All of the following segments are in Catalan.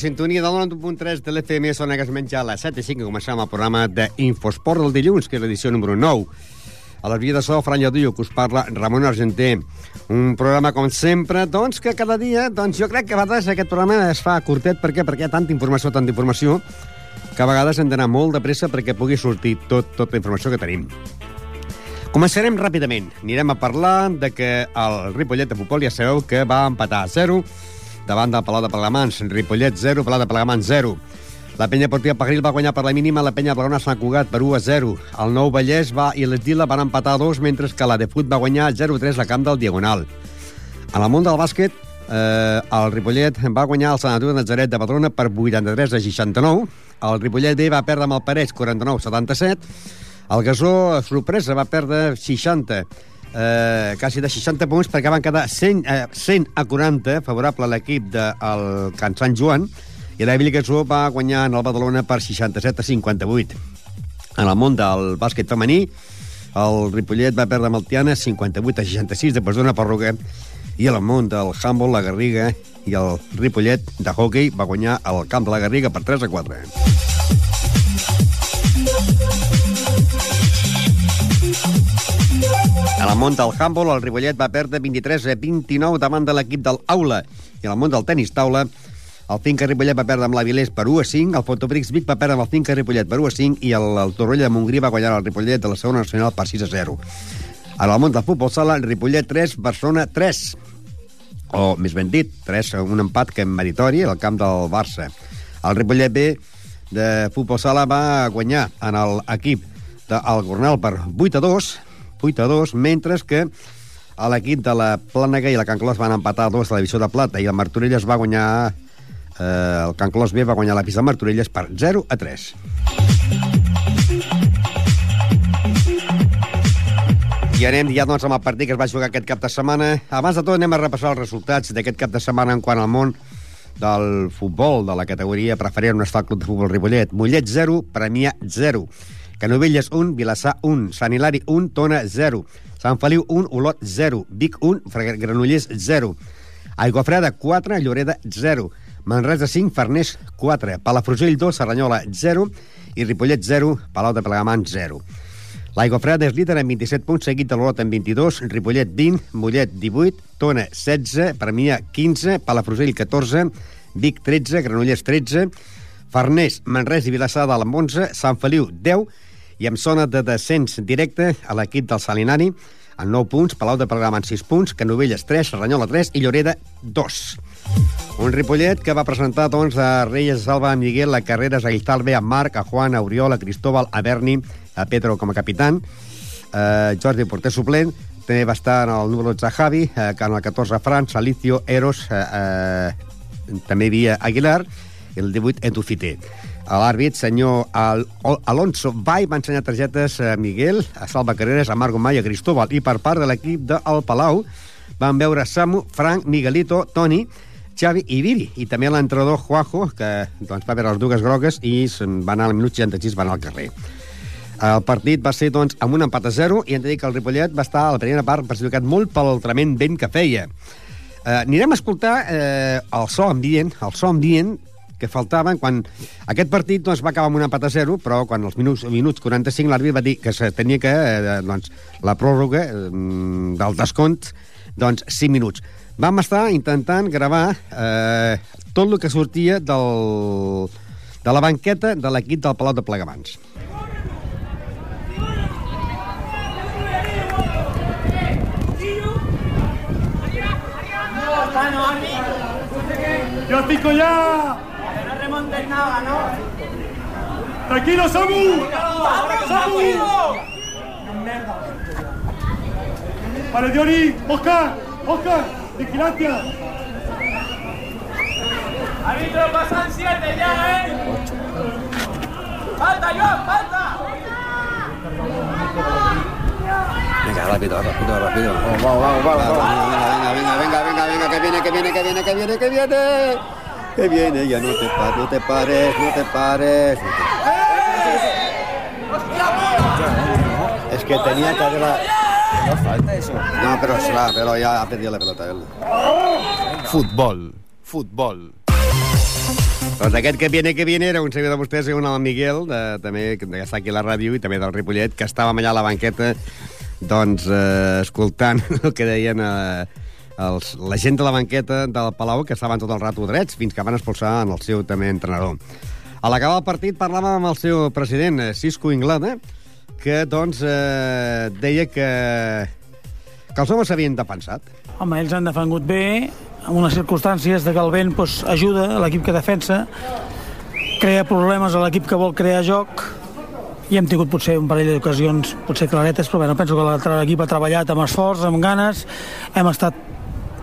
sintonia del 91.3 de l'FM, sona que es menja a les 7 i 5 que començam el programa d'Infosport del dilluns, que és l'edició número 9. A la via de so, Fran Lladullo, que us parla Ramon Argenter. Un programa, com sempre, doncs, que cada dia, doncs, jo crec que a vegades aquest programa es fa curtet, per què? Perquè hi ha tanta informació, tanta informació, que a vegades hem d'anar molt de pressa perquè pugui sortir tot, tota la informació que tenim. Començarem ràpidament. Anirem a parlar de que el Ripollet de Futbol ja sabeu que va empatar a 0 davant del Palau de Plegamans. Ripollet 0, Palau de Plegamans 0. La penya Portiva Pagril va guanyar per la mínima la penya Blagona Sant Cugat per 1 a 0. El Nou Vallès va i l'Esdila van empatar a 2, mentre que la de Fut va guanyar 0-3 a camp del Diagonal. En el món del bàsquet, eh, el Ripollet va guanyar el Sanatori de Nazaret de Badrona per 83 a 69. El Ripollet B va perdre amb el Parets 49-77. El Gasó, sorpresa, va perdre 60 eh, quasi de 60 punts perquè van quedar 100, eh, 100 a 40 favorable a l'equip del Can Sant Joan i la Gasó va guanyar en el Badalona per 67 a 58. En el món del bàsquet femení, el Ripollet va perdre amb el Tiana 58 a 66 de persona pròrroga i el món del handball, la Garriga i el Ripollet de hockey va guanyar el camp de la Garriga per 3 a 4. En el món del handball, el Ripollet va perdre 23 a 29 davant de l'equip del Aula. I en el món del tenis taula, el Finca Ripollet va perdre amb l'Avilés per 1 a 5, el Fotobrix Vic va perdre amb el Finca Ripollet per 1 a 5 i el, el Torroella de Montgrí va guanyar el Ripollet de la segona nacional per 6 a 0. En el món del futbol sala, el Ripollet 3, Barcelona 3. O, més ben dit, 3, un empat que en meritori al camp del Barça. El Ripollet B de futbol sala va guanyar en l'equip del Gornal per 8 a 2, 8 a 2, mentre que a l'equip de la Plànega i la Can Clos van empatar a 2 a la divisió de plata i el Martorelles va guanyar eh, el Can Clos B va guanyar la pista de Martorelles per 0 a 3. I anem ja doncs, amb el partit que es va jugar aquest cap de setmana. Abans de tot anem a repassar els resultats d'aquest cap de setmana en quant al món del futbol de la categoria preferent on està el Club de Futbol Ripollet. Mollet 0, Premià 0. Canovelles 1, Vilassar 1, Sant Hilari 1, Tona 0, Sant Feliu 1, Olot 0, Vic 1, Granollers 0, Aiguafreda 4, Lloreda 0, Manresa 5, Farners 4, Palafrugell 2, Serranyola 0 i Ripollet 0, Palau de Plegamans 0. L'Aigua Freda és líder amb 27 punts, seguit de l'Olot amb 22, Ripollet 20, Mollet 18, Tona 16, Premià 15, Palafrugell 14, Vic 13, Granollers 13, Farners, Manresa i Vilassar de amb 11, Sant Feliu 10 i amb zona de descens directe a l'equip del Salinani amb 9 punts, Palau de Programa amb 6 punts, Canovelles 3, Serranyola 3 i Lloreda 2. Un Ripollet que va presentar doncs, a Reyes Salva, a Miguel, a Carreras, a Guistalbe, a Marc, a Juan, a Oriol, a Cristóbal, a Berni, a Pedro com a capitán, eh, Jordi porter suplent, també va estar en el número 12 Javi, eh, en el 14 Fran, Salicio, Eros, eh, eh, també hi havia Aguilar, el 18 Edu Fité. A l'àrbit, senyor Al Alonso Vai va ensenyar targetes a Miguel, a Salva Carreras, a Marco Mai, a Cristóbal, i per part de l'equip del Palau van veure Samu, Frank, Miguelito, Toni, Xavi i Viri, i també l'entrenador Juanjo, que doncs, va veure les dues grogues i va anar al minut 66, va anar al carrer. El partit va ser doncs, amb un empat a 0 i hem de dir que el Ripollet va estar a la primera part perjudicat molt pel tremend vent que feia. Eh, anirem a escoltar eh, el so ambient, el so ambient que faltaven quan aquest partit doncs, va acabar amb un empat a 0, però quan els minuts, minuts 45 l'àrbit va dir que se tenia que eh, doncs, la pròrroga eh, del descompte doncs 5 minuts. Vam estar intentant gravar eh, tot el que sortia del, de la banqueta de l'equip del Palau de Plegamans. ¡Ya pico ya! Remontes nada, ¿no? ¡Tranquilo, Samu! ¡Samu! Vale, Diori, Oscar, Oscar, vigilancia. Árbitro, pasan siete ya, ¿eh? ¡Falta, Joan, falta! Venga, rápido, rápido, rápido. Vamos, vamos, vamos, vamos. Venga, venga, venga, venga, venga, que viene, que viene, que viene, que viene, que viene. Que viene, ya no te pares, no te pares, no te pares. No te... Es que tenía que haberla... No falta eso. No, pero, será, pero ya ha perdido la pelota él. Futbol. Futbol. Doncs aquest que viene, que viene era un seguidor de vostès, un el Miguel, de, també, que està aquí a la ràdio i també del Ripollet, que estàvem allà a la banqueta doncs, eh, escoltant el que deien eh, els, la gent de la banqueta del Palau, que estaven tot el rato drets, fins que van expulsar en el seu també entrenador. A l'acabar el partit parlàvem amb el seu president, eh, Cisco Inglada, que doncs, eh, deia que, que els homes s'havien defensat. Home, ells han defengut bé, en unes circumstàncies de que el vent doncs, ajuda a l'equip que defensa, crea problemes a l'equip que vol crear joc, i hem tingut potser un parell d'ocasions, potser claretes, però bueno, penso que l'equip ha treballat amb esforç, amb ganes, hem estat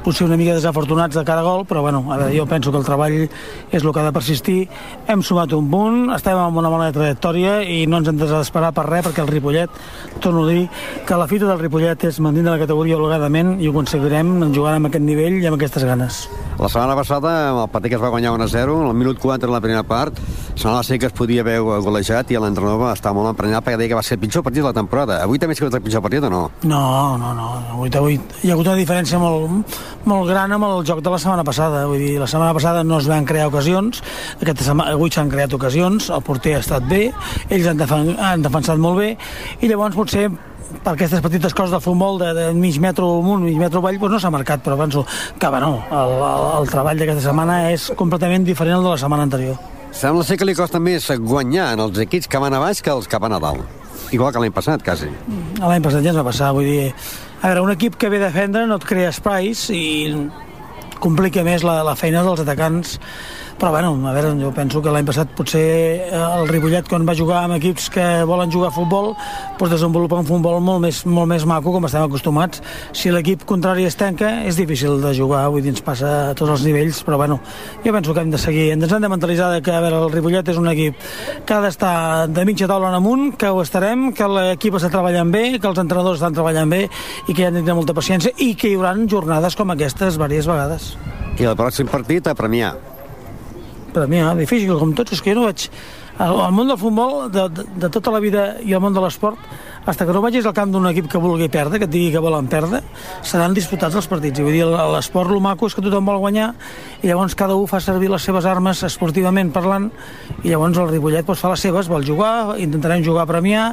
potser una mica desafortunats de cada gol, però bueno, a veure, jo penso que el treball és el que ha de persistir. Hem sumat un punt, estem en una bona trajectòria i no ens hem d'esperar per res, perquè el Ripollet, torno a dir, que la fita del Ripollet és mantenir la categoria holgadament i ho aconseguirem jugant amb aquest nivell i amb aquestes ganes. La setmana passada, el que es va guanyar 1 a 0, al minut 4 en la primera part, semblava ser que es podia haver golejat i l'entrenador va estar molt emprenyat perquè deia que va ser el pitjor partit de la temporada. Avui també ha sigut el pitjor partit o no? No, no, no. Avui, avui hi ha hagut una diferència molt, molt gran amb el joc de la setmana passada. Vull dir, la setmana passada no es van crear ocasions, aquesta setmana, avui s'han creat ocasions, el porter ha estat bé, ells han, defen han defensat molt bé, i llavors potser per aquestes petites coses de futbol de, de mig metro amunt, mig metro avall, doncs no s'ha marcat, però penso que bueno, el, el, el treball d'aquesta setmana és completament diferent al de la setmana anterior. Sembla ser que li costa més guanyar en els equips que van a baix que els que van a dalt. Igual que l'any passat, quasi. L'any passat ja ens va passar, vull dir... A veure, un equip que ve a defendre no et crea espais i complica més la, la feina dels atacants però bueno, a veure, jo penso que l'any passat potser eh, el Ripollet quan va jugar amb equips que volen jugar a futbol doncs desenvolupa un futbol molt més, molt més maco com estem acostumats. Si l'equip contrari es tanca és difícil de jugar, vull dir, ens passa a tots els nivells però bueno, jo penso que hem de seguir. Ens hem de mentalitzar que a veure, el Ripollet és un equip que ha d'estar de mitja taula en amunt que ho estarem, que l'equip està treballant bé que els entrenadors estan treballant bé i que hi han de tenir molta paciència i que hi haurà jornades com aquestes diverses vegades. I el pròxim partit a premiar per a mi, eh? difícil, com tots, és que jo no vaig... El, el món del futbol, de, de, de tota la vida i el món de l'esport, fins que no vagis al camp d'un equip que vulgui perdre, que et digui que volen perdre, seran disputats els partits. I vull dir, l'esport, el maco és que tothom vol guanyar i llavors cada un fa servir les seves armes esportivament parlant i llavors el Ripollet doncs, fa les seves, vol jugar, intentarem jugar a premiar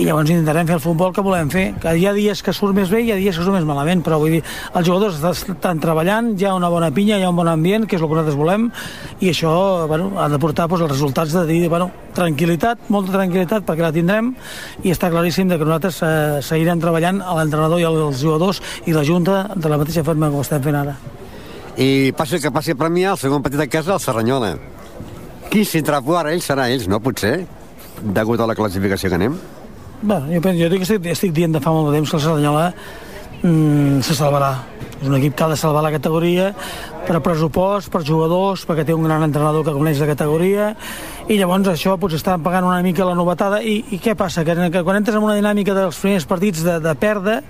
i llavors intentarem fer el futbol que volem fer. Que hi ha dies que surt més bé i hi ha dies que surt més malament, però vull dir, els jugadors estan treballant, hi ha una bona pinya, hi ha un bon ambient, que és el que nosaltres volem, i això bueno, ha de portar doncs, els resultats de dir, bueno, tranquil·litat, molta tranquil·litat, perquè la tindrem, i està claríssim de que nosaltres eh, seguirem treballant a l'entrenador i als jugadors i la Junta de la mateixa forma que ho estem fent ara. I passi que passi a premiar el segon partit de casa, el Serranyola. Qui s'hi entrapua ara ells serà ells, no? Potser, degut a la classificació que anem? Bé, jo, penso, jo estic, estic dient de fa molt de temps que el Serranyola mm, se salvarà. És un equip que ha de salvar la categoria per pressupost, per jugadors, perquè té un gran entrenador que coneix la categoria i llavors això potser està pagant una mica la novetada i, i què passa? Que, que quan entres en una dinàmica dels primers partits de, de perdre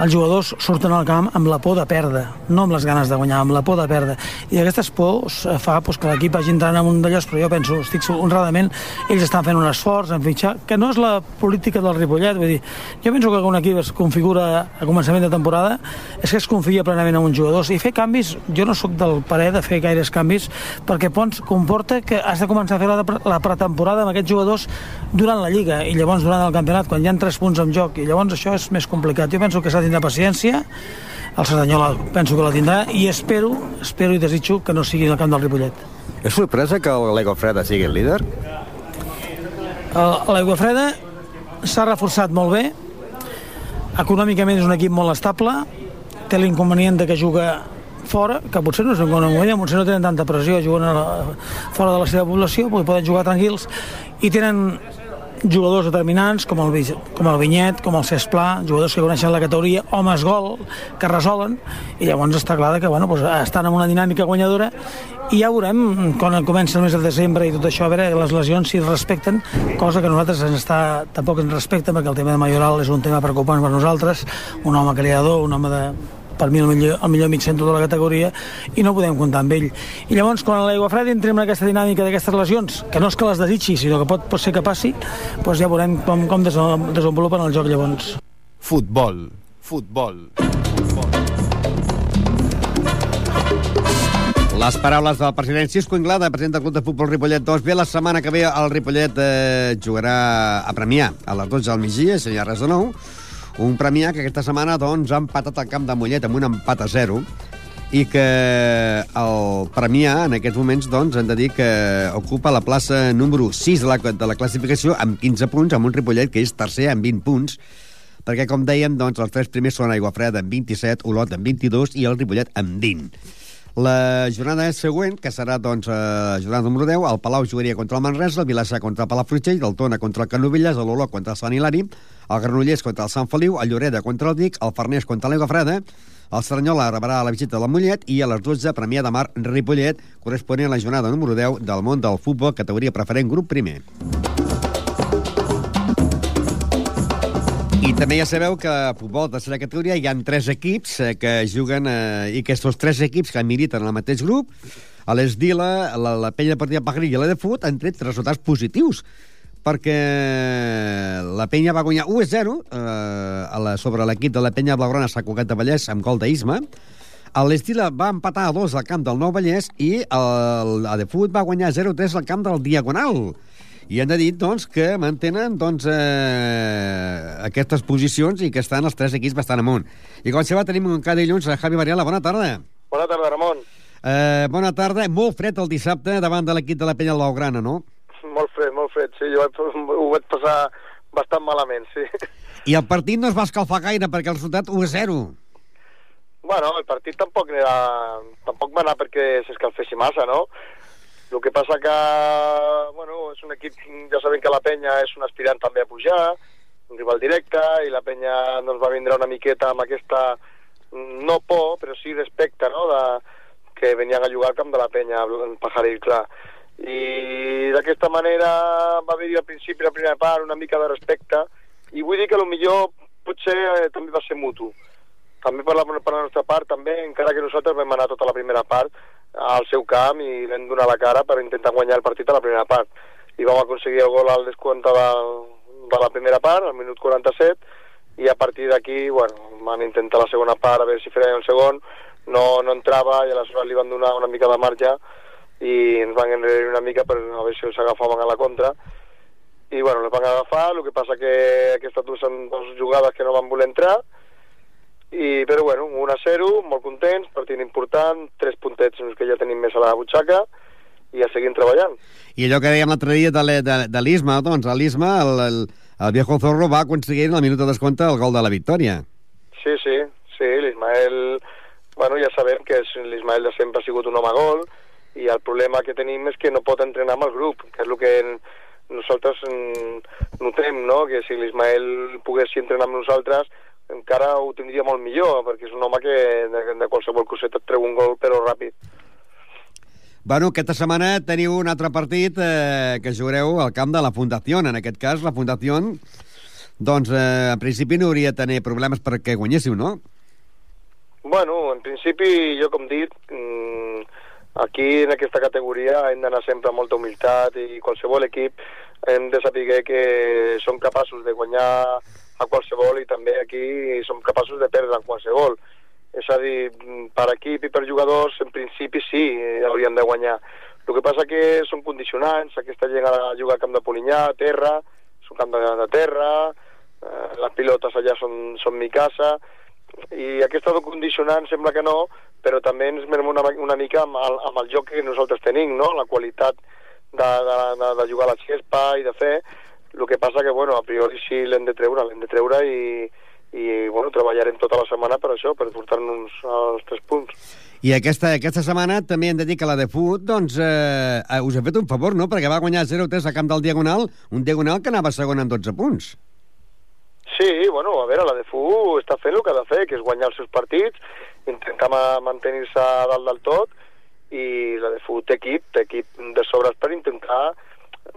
els jugadors surten al camp amb la por de perdre no amb les ganes de guanyar, amb la por de perdre i aquestes pors fa pues, que l'equip hagi entrant en un d'allòs, però jo penso, estic honradament ells estan fent un esforç en fitxar, que no és la política del Ripollet, vull dir, jo penso que un equip es configura a començament de temporada és que es confia plenament en uns jugadors i fer canvis, jo no sóc del parer de fer gaires canvis perquè Pons comporta que has de començar a fer la, la pretemporada amb aquests jugadors durant la Lliga i llavors durant el campionat, quan hi ha tres punts en joc i llavors això és més complicat. Jo penso que s'ha de tindre paciència el Cerdanyola penso que la tindrà i espero, espero i desitjo que no sigui el camp del Ripollet. És sorpresa que l'Ego Freda sigui el líder? L'Aigua Freda s'ha reforçat molt bé econòmicament és un equip molt estable té l'inconvenient de que juga fora, que potser no és un convenient, potser no tenen tanta pressió, juguen la, fora de la seva població, perquè poden jugar tranquils, i tenen jugadors determinants com el, com el Vinyet, com el Cesplà, jugadors que coneixen la categoria, homes gol, que resolen, i llavors està clar que bueno, doncs estan en una dinàmica guanyadora. I ja veurem quan comença el mes de desembre i tot això, a veure les lesions si es respecten, cosa que nosaltres ens està, tampoc ens respecten perquè el tema de Mayoral és un tema preocupant per nosaltres, un home creador, un home de, per mi el millor, el millor mig centre de la categoria i no podem comptar amb ell. I llavors, quan l'aigua freda entrem en aquesta dinàmica d'aquestes lesions, que no és que les desitgi, sinó que pot, pot ser que passi, doncs ja veurem com, com desenvolupen el joc llavors. Futbol. Futbol. Les paraules del president Cisco Inglada, president del Club de Futbol Ripollet 2. Bé, la setmana que ve el Ripollet eh, jugarà a Premià a les 12 del migdia, si hi ha res de nou. Un Premià que aquesta setmana doncs, ha empatat el camp de Mollet amb un empat a 0 i que el Premià, en aquests moments, doncs, hem de dir que ocupa la plaça número 6 de la, de la classificació amb 15 punts, amb un Ripollet que és tercer amb 20 punts, perquè, com dèiem, doncs, els tres primers són Aigua Freda amb 27, Olot amb 22 i el Ripollet amb 20. La jornada següent, que serà doncs, eh, jornada número 10, el Palau jugaria contra el Manresa, el Vilassar contra el Palafrugell, el Tona contra el Canovelles, l'Olot contra el Sant Hilari, el Granollers contra el Sant Feliu, el Lloreda contra el Vic, el Farners contra l'Aigua Freda, el Cerdanyola rebrà la visita de la Mollet i a les 12, Premià de Mar Ripollet, corresponent a la jornada número 10 del món del futbol, categoria preferent, grup primer. I també ja sabeu que a futbol de tercera categoria hi han tres equips eh, que juguen, eh, i aquests tres equips que militen en el mateix grup, a l'Esdila, la, la Penya Partida Pajaril i la de Fut, han tret resultats positius perquè la Penya va guanyar 1-0 eh, a la, sobre l'equip de la Penya Blaugrana Sant Cugat de Vallès amb gol d'Isma. L'Estila va empatar a 2 al camp del Nou Vallès i el, el de Fut va guanyar 0-3 al camp del Diagonal. I hem de dir, doncs, que mantenen doncs, eh, aquestes posicions i que estan els tres equips bastant amunt. I com se va, tenim un cada dilluns a Javi Varela. Bona tarda. Bona tarda, Ramon. Eh, bona tarda. Molt fred el dissabte davant de l'equip de la Penya Blaugrana, no? Molt fred, molt fred. Sí, jo ho vaig passar bastant malament, sí. I el partit no es va escalfar gaire perquè el resultat 1-0. Bueno, el partit tampoc era... tampoc va anar perquè s'escalfessi massa, no? El que passa que, bueno, és un equip, ja sabem que la penya és un aspirant també a pujar, un rival directe, i la penya doncs, va vindre una miqueta amb aquesta, no por, però sí respecte, no?, de, que venien a jugar al camp de la penya, en Pajaril, clar. I d'aquesta manera va haver-hi al principi, la primera part, una mica de respecte, i vull dir que millor potser eh, també va ser mutu. També per la, per la nostra part, també, encara que nosaltres vam anar tota la primera part, al seu camp i vam donar la cara per intentar guanyar el partit a la primera part. I vam aconseguir el gol al descompte de, de la primera part, al minut 47, i a partir d'aquí, bueno, van intentar la segona part, a veure si feien el segon, no, no entrava i aleshores li van donar una mica de marge i ens van enrere una mica per a veure si els agafaven a la contra. I bueno, les van agafar, el que passa que aquestes dues dues jugades que no van voler entrar i, però bueno, 1 a 0, molt contents, partit important, tres puntets que ja tenim més a la butxaca, i a seguir treballant. I allò que dèiem l'altre dia de, de, de l'Isma, doncs, l'Isma, el, el, el viejo Zorro va aconseguir en el minut de descompte el gol de la victòria. Sí, sí, sí, l'Ismael, bueno, ja sabem que l'Ismael de sempre ha sigut un home gol, i el problema que tenim és que no pot entrenar amb el grup, que és el que nosaltres notem, no?, que si l'Ismael pogués entrenar amb nosaltres, encara ho tindria molt millor, perquè és un home que de, de qualsevol coseta et treu un gol, però ràpid. Bueno, aquesta setmana teniu un altre partit eh, que jugareu al camp de la Fundació. En aquest cas, la Fundació, doncs, eh, en principi no hauria de tenir problemes perquè guanyéssiu, no? Bueno, en principi, jo com dit, mm, aquí en aquesta categoria hem d'anar sempre amb molta humilitat i qualsevol equip hem de saber que som capaços de guanyar a qualsevol i també aquí som capaços de perdre en qualsevol. És a dir, per equip i per jugadors, en principi sí, haurien de guanyar. El que passa que són condicionants, aquesta gent a jugar al camp de Polinyà, a terra, és un camp de, de terra, eh, les pilotes allà són, són mi casa, i aquesta de condicionant sembla que no, però també ens merem una, una mica amb el, amb el joc que nosaltres tenim, no? la qualitat de, de, de, de jugar a la xespa i de fer, el que passa que, bueno, a priori sí l'hem de treure, l'hem de treure i, i bueno, treballarem tota la setmana per això, per portar-nos als tres punts. I aquesta, aquesta setmana també hem de dir que la de Fut, doncs, eh, eh us ha fet un favor, no?, perquè va guanyar 0-3 a camp del Diagonal, un Diagonal que anava segon amb 12 punts. Sí, bueno, a veure, la de Fu està fent el que ha de fer, que és guanyar els seus partits, intentar mantenir-se dalt del tot, i la de Fu té equip, té equip de sobres per intentar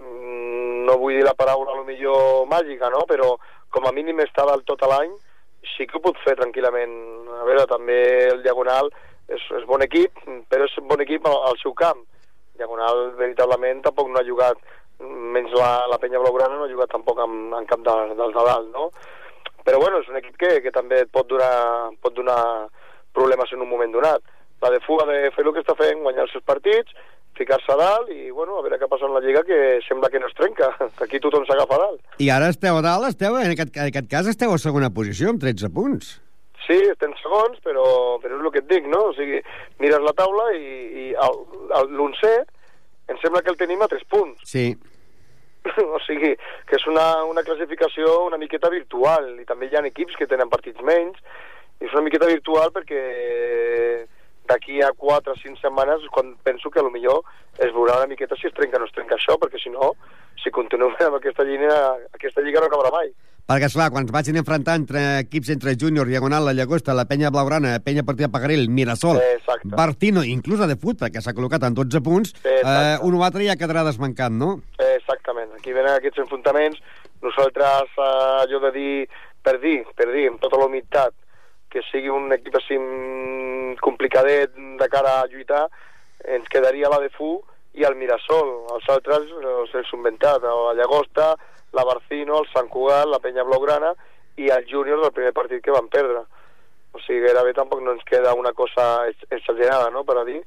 no vull dir la paraula lo millor màgica, no? però com a mínim està dalt tot l'any, sí que ho pot fer tranquil·lament. A veure, també el Diagonal és, és bon equip, però és bon equip al, al seu camp. Diagonal, veritablement, tampoc no ha jugat, menys la, la penya blaugrana, no ha jugat tampoc en, en cap de, dels de dalt, no? Però bueno, és un equip que, que també et pot donar, pot donar problemes en un moment donat. la de Fu ha de fer el que està fent, guanyar els seus partits, ficar-se a dalt i, bueno, a veure què passa en la Lliga, que sembla que no es trenca, que aquí tothom s'agafa a dalt. I ara esteu a dalt, esteu, en aquest, en aquest cas esteu a segona posició, amb 13 punts. Sí, estem segons, però, però és el que et dic, no? O sigui, mires la taula i, i l'onzè em sembla que el tenim a 3 punts. Sí. o sigui, que és una, una classificació una miqueta virtual, i també hi ha equips que tenen partits menys, i és una miqueta virtual perquè d'aquí a 4 o 5 setmanes quan penso que a lo millor es veurà una miqueta si es trenca o no es trenca això, perquè si no, si continuem amb aquesta línia, aquesta lliga no acabarà mai. Perquè, esclar, quan es vagin enfrontar entre equips entre Júnior, Diagonal, La Llagosta, la Penya Blaugrana, Penya Partida Pagaril, Mirasol, Exacte. Bartino, inclús la de Fut, perquè s'ha col·locat en 12 punts, eh, un o altre ja quedarà desmancat, no? Exactament, aquí venen aquests enfrontaments, nosaltres, eh, allò de dir, per dir, per dir, amb tota la humitat, que sigui un equip així mm, complicadet de cara a lluitar, ens quedaria la de Fu i el Mirasol. Els altres se'ls han inventat, la Llagosta, la Barcino, el Sant Cugat, la Penya Blaugrana i el Júnior del primer partit que van perdre. O sigui, gairebé tampoc no ens queda una cosa ex- exagerada, no?, per a dir.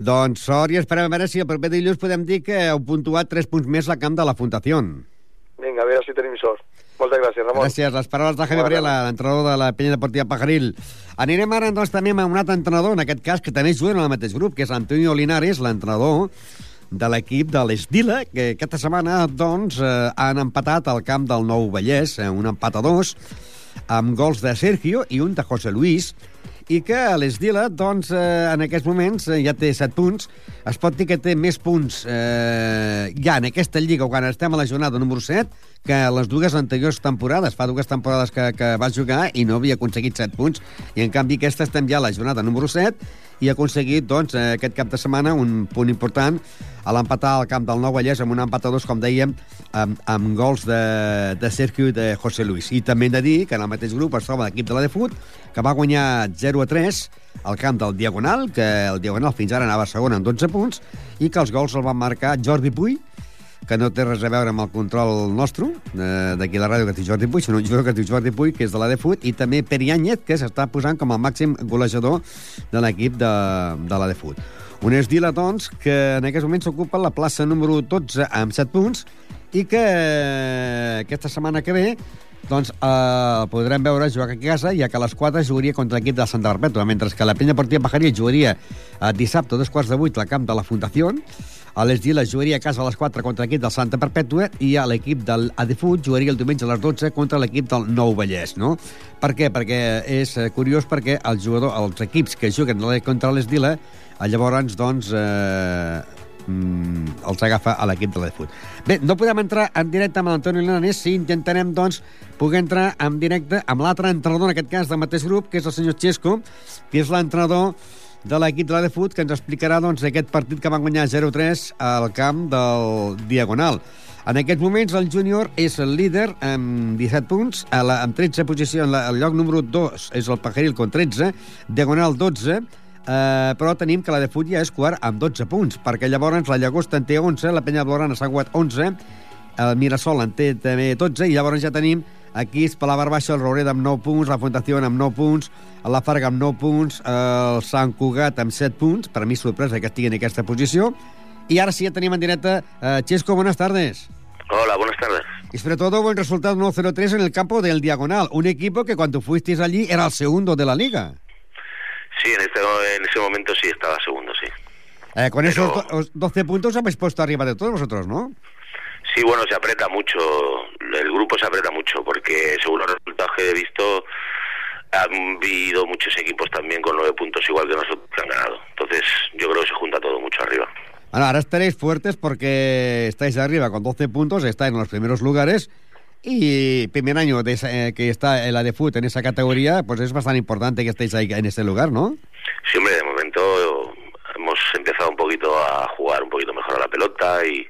Doncs sort i esperem a veure si el proper dilluns podem dir que heu puntuat 3 punts més la camp de la Fundació. Vinga, a veure si tenim sort. Moltes gràcies, Ramon. Gràcies. Les paraules de Javi Bona Gabriela, l'entrenador de la penya deportiva Pajaril. Anirem ara, doncs, també amb un altre entrenador, en aquest cas, que també juga en el mateix grup, que és Antonio Linares, l'entrenador de l'equip de l'Esdila, que aquesta setmana, doncs, eh, han empatat al camp del Nou Vallès, eh, un empat a dos, amb gols de Sergio i un de José Luis, i que l'Esdila, doncs, eh, en aquests moments eh, ja té 7 punts. Es pot dir que té més punts eh, ja en aquesta lliga, quan estem a la jornada número 7, que les dues anteriors temporades. Fa dues temporades que, que va jugar i no havia aconseguit 7 punts. I, en canvi, aquesta estem ja a la jornada número 7 i ha aconseguit, doncs, eh, aquest cap de setmana un punt important a l'empatar al camp del Nou Vallès amb un empat a dos, com dèiem, amb, amb gols de, de Sergio i de José Luis. I també hem de dir que en el mateix grup es troba l'equip de la de Fut, que va guanyar 0 a 3 al camp del Diagonal, que el Diagonal fins ara anava segon amb 12 punts, i que els gols el van marcar Jordi Puy, que no té res a veure amb el control nostre, eh, d'aquí la ràdio que diu Jordi Puig, sinó un jugador que diu Jordi Puig, que és de la de Fut, i també Peri Áñez, que s'està posant com el màxim golejador de l'equip de, de la de Fut. Un Esdila, doncs, que en aquests moments ocupa la plaça número 12 amb 7 punts i que eh, aquesta setmana que ve doncs eh, podrem veure jugar a casa, ja que a les 4 jugaria contra l'equip de Santa Perpètua, mentre que la penya Portilla Pajaria jugaria eh, dissabte a dos quarts de vuit al camp de la Fundació, a l'Esdila jugaria a casa a les 4 contra l'equip del Santa Perpètua i a l'equip del Adefut jugaria el diumenge a les 12 contra l'equip del Nou Vallès, no? Per què? Perquè és eh, curiós perquè el jugador, els equips que juguen contra l'Esdila eh, llavors, doncs, eh, mm, els agafa a l'equip de l'Edfut. Bé, no podem entrar en directe amb l'Antonio Lenanes si intentarem, doncs, poder entrar en directe amb l'altre entrenador, en aquest cas del mateix grup, que és el senyor Xesco, que és l'entrenador de l'equip de l'Edfut, que ens explicarà doncs, aquest partit que van guanyar 0-3 al camp del Diagonal. En aquests moments el júnior és el líder amb 17 punts, a la, amb 13 posició, en la, el lloc número 2 és el Pajaril con 13, Diagonal 12, eh, però tenim que la de Fut ja és quart amb 12 punts, perquè llavors la Llagosta en té 11, la Penya Blaugrana s'ha guanyat 11, el Mirasol en té també 12, i llavors ja tenim aquí és per la Barbaixa, el Roureda amb 9 punts, la Fundació amb 9 punts, la Farga amb 9 punts, el Sant Cugat amb 7 punts, per mi sorpresa que estigui en aquesta posició, y ahora sí ya teníamos en directa. Uh, Chesco, buenas tardes. Hola, buenas tardes. Y sobre todo, buen resultado 1-0-3 en el campo del Diagonal. Un equipo que cuando fuisteis allí era el segundo de la liga. Sí, en, este, en ese momento sí estaba segundo, sí. Eh, con Pero- esos do- 12 puntos habéis puesto arriba de todos vosotros, ¿no? Sí, bueno, se aprieta mucho, el grupo se aprieta mucho, porque según los resultados que he visto, han habido muchos equipos también con nueve puntos igual que nosotros que han ganado. Entonces, yo creo que se junta todo mucho arriba. Bueno, ahora estaréis fuertes porque estáis arriba con 12 puntos, estáis en los primeros lugares y primer año de esa- eh, que está en la de fútbol en esa categoría, pues es bastante importante que estéis ahí en ese lugar, ¿no? Sí, hombre, de momento hemos empezado un poquito a jugar un poquito mejor a la pelota y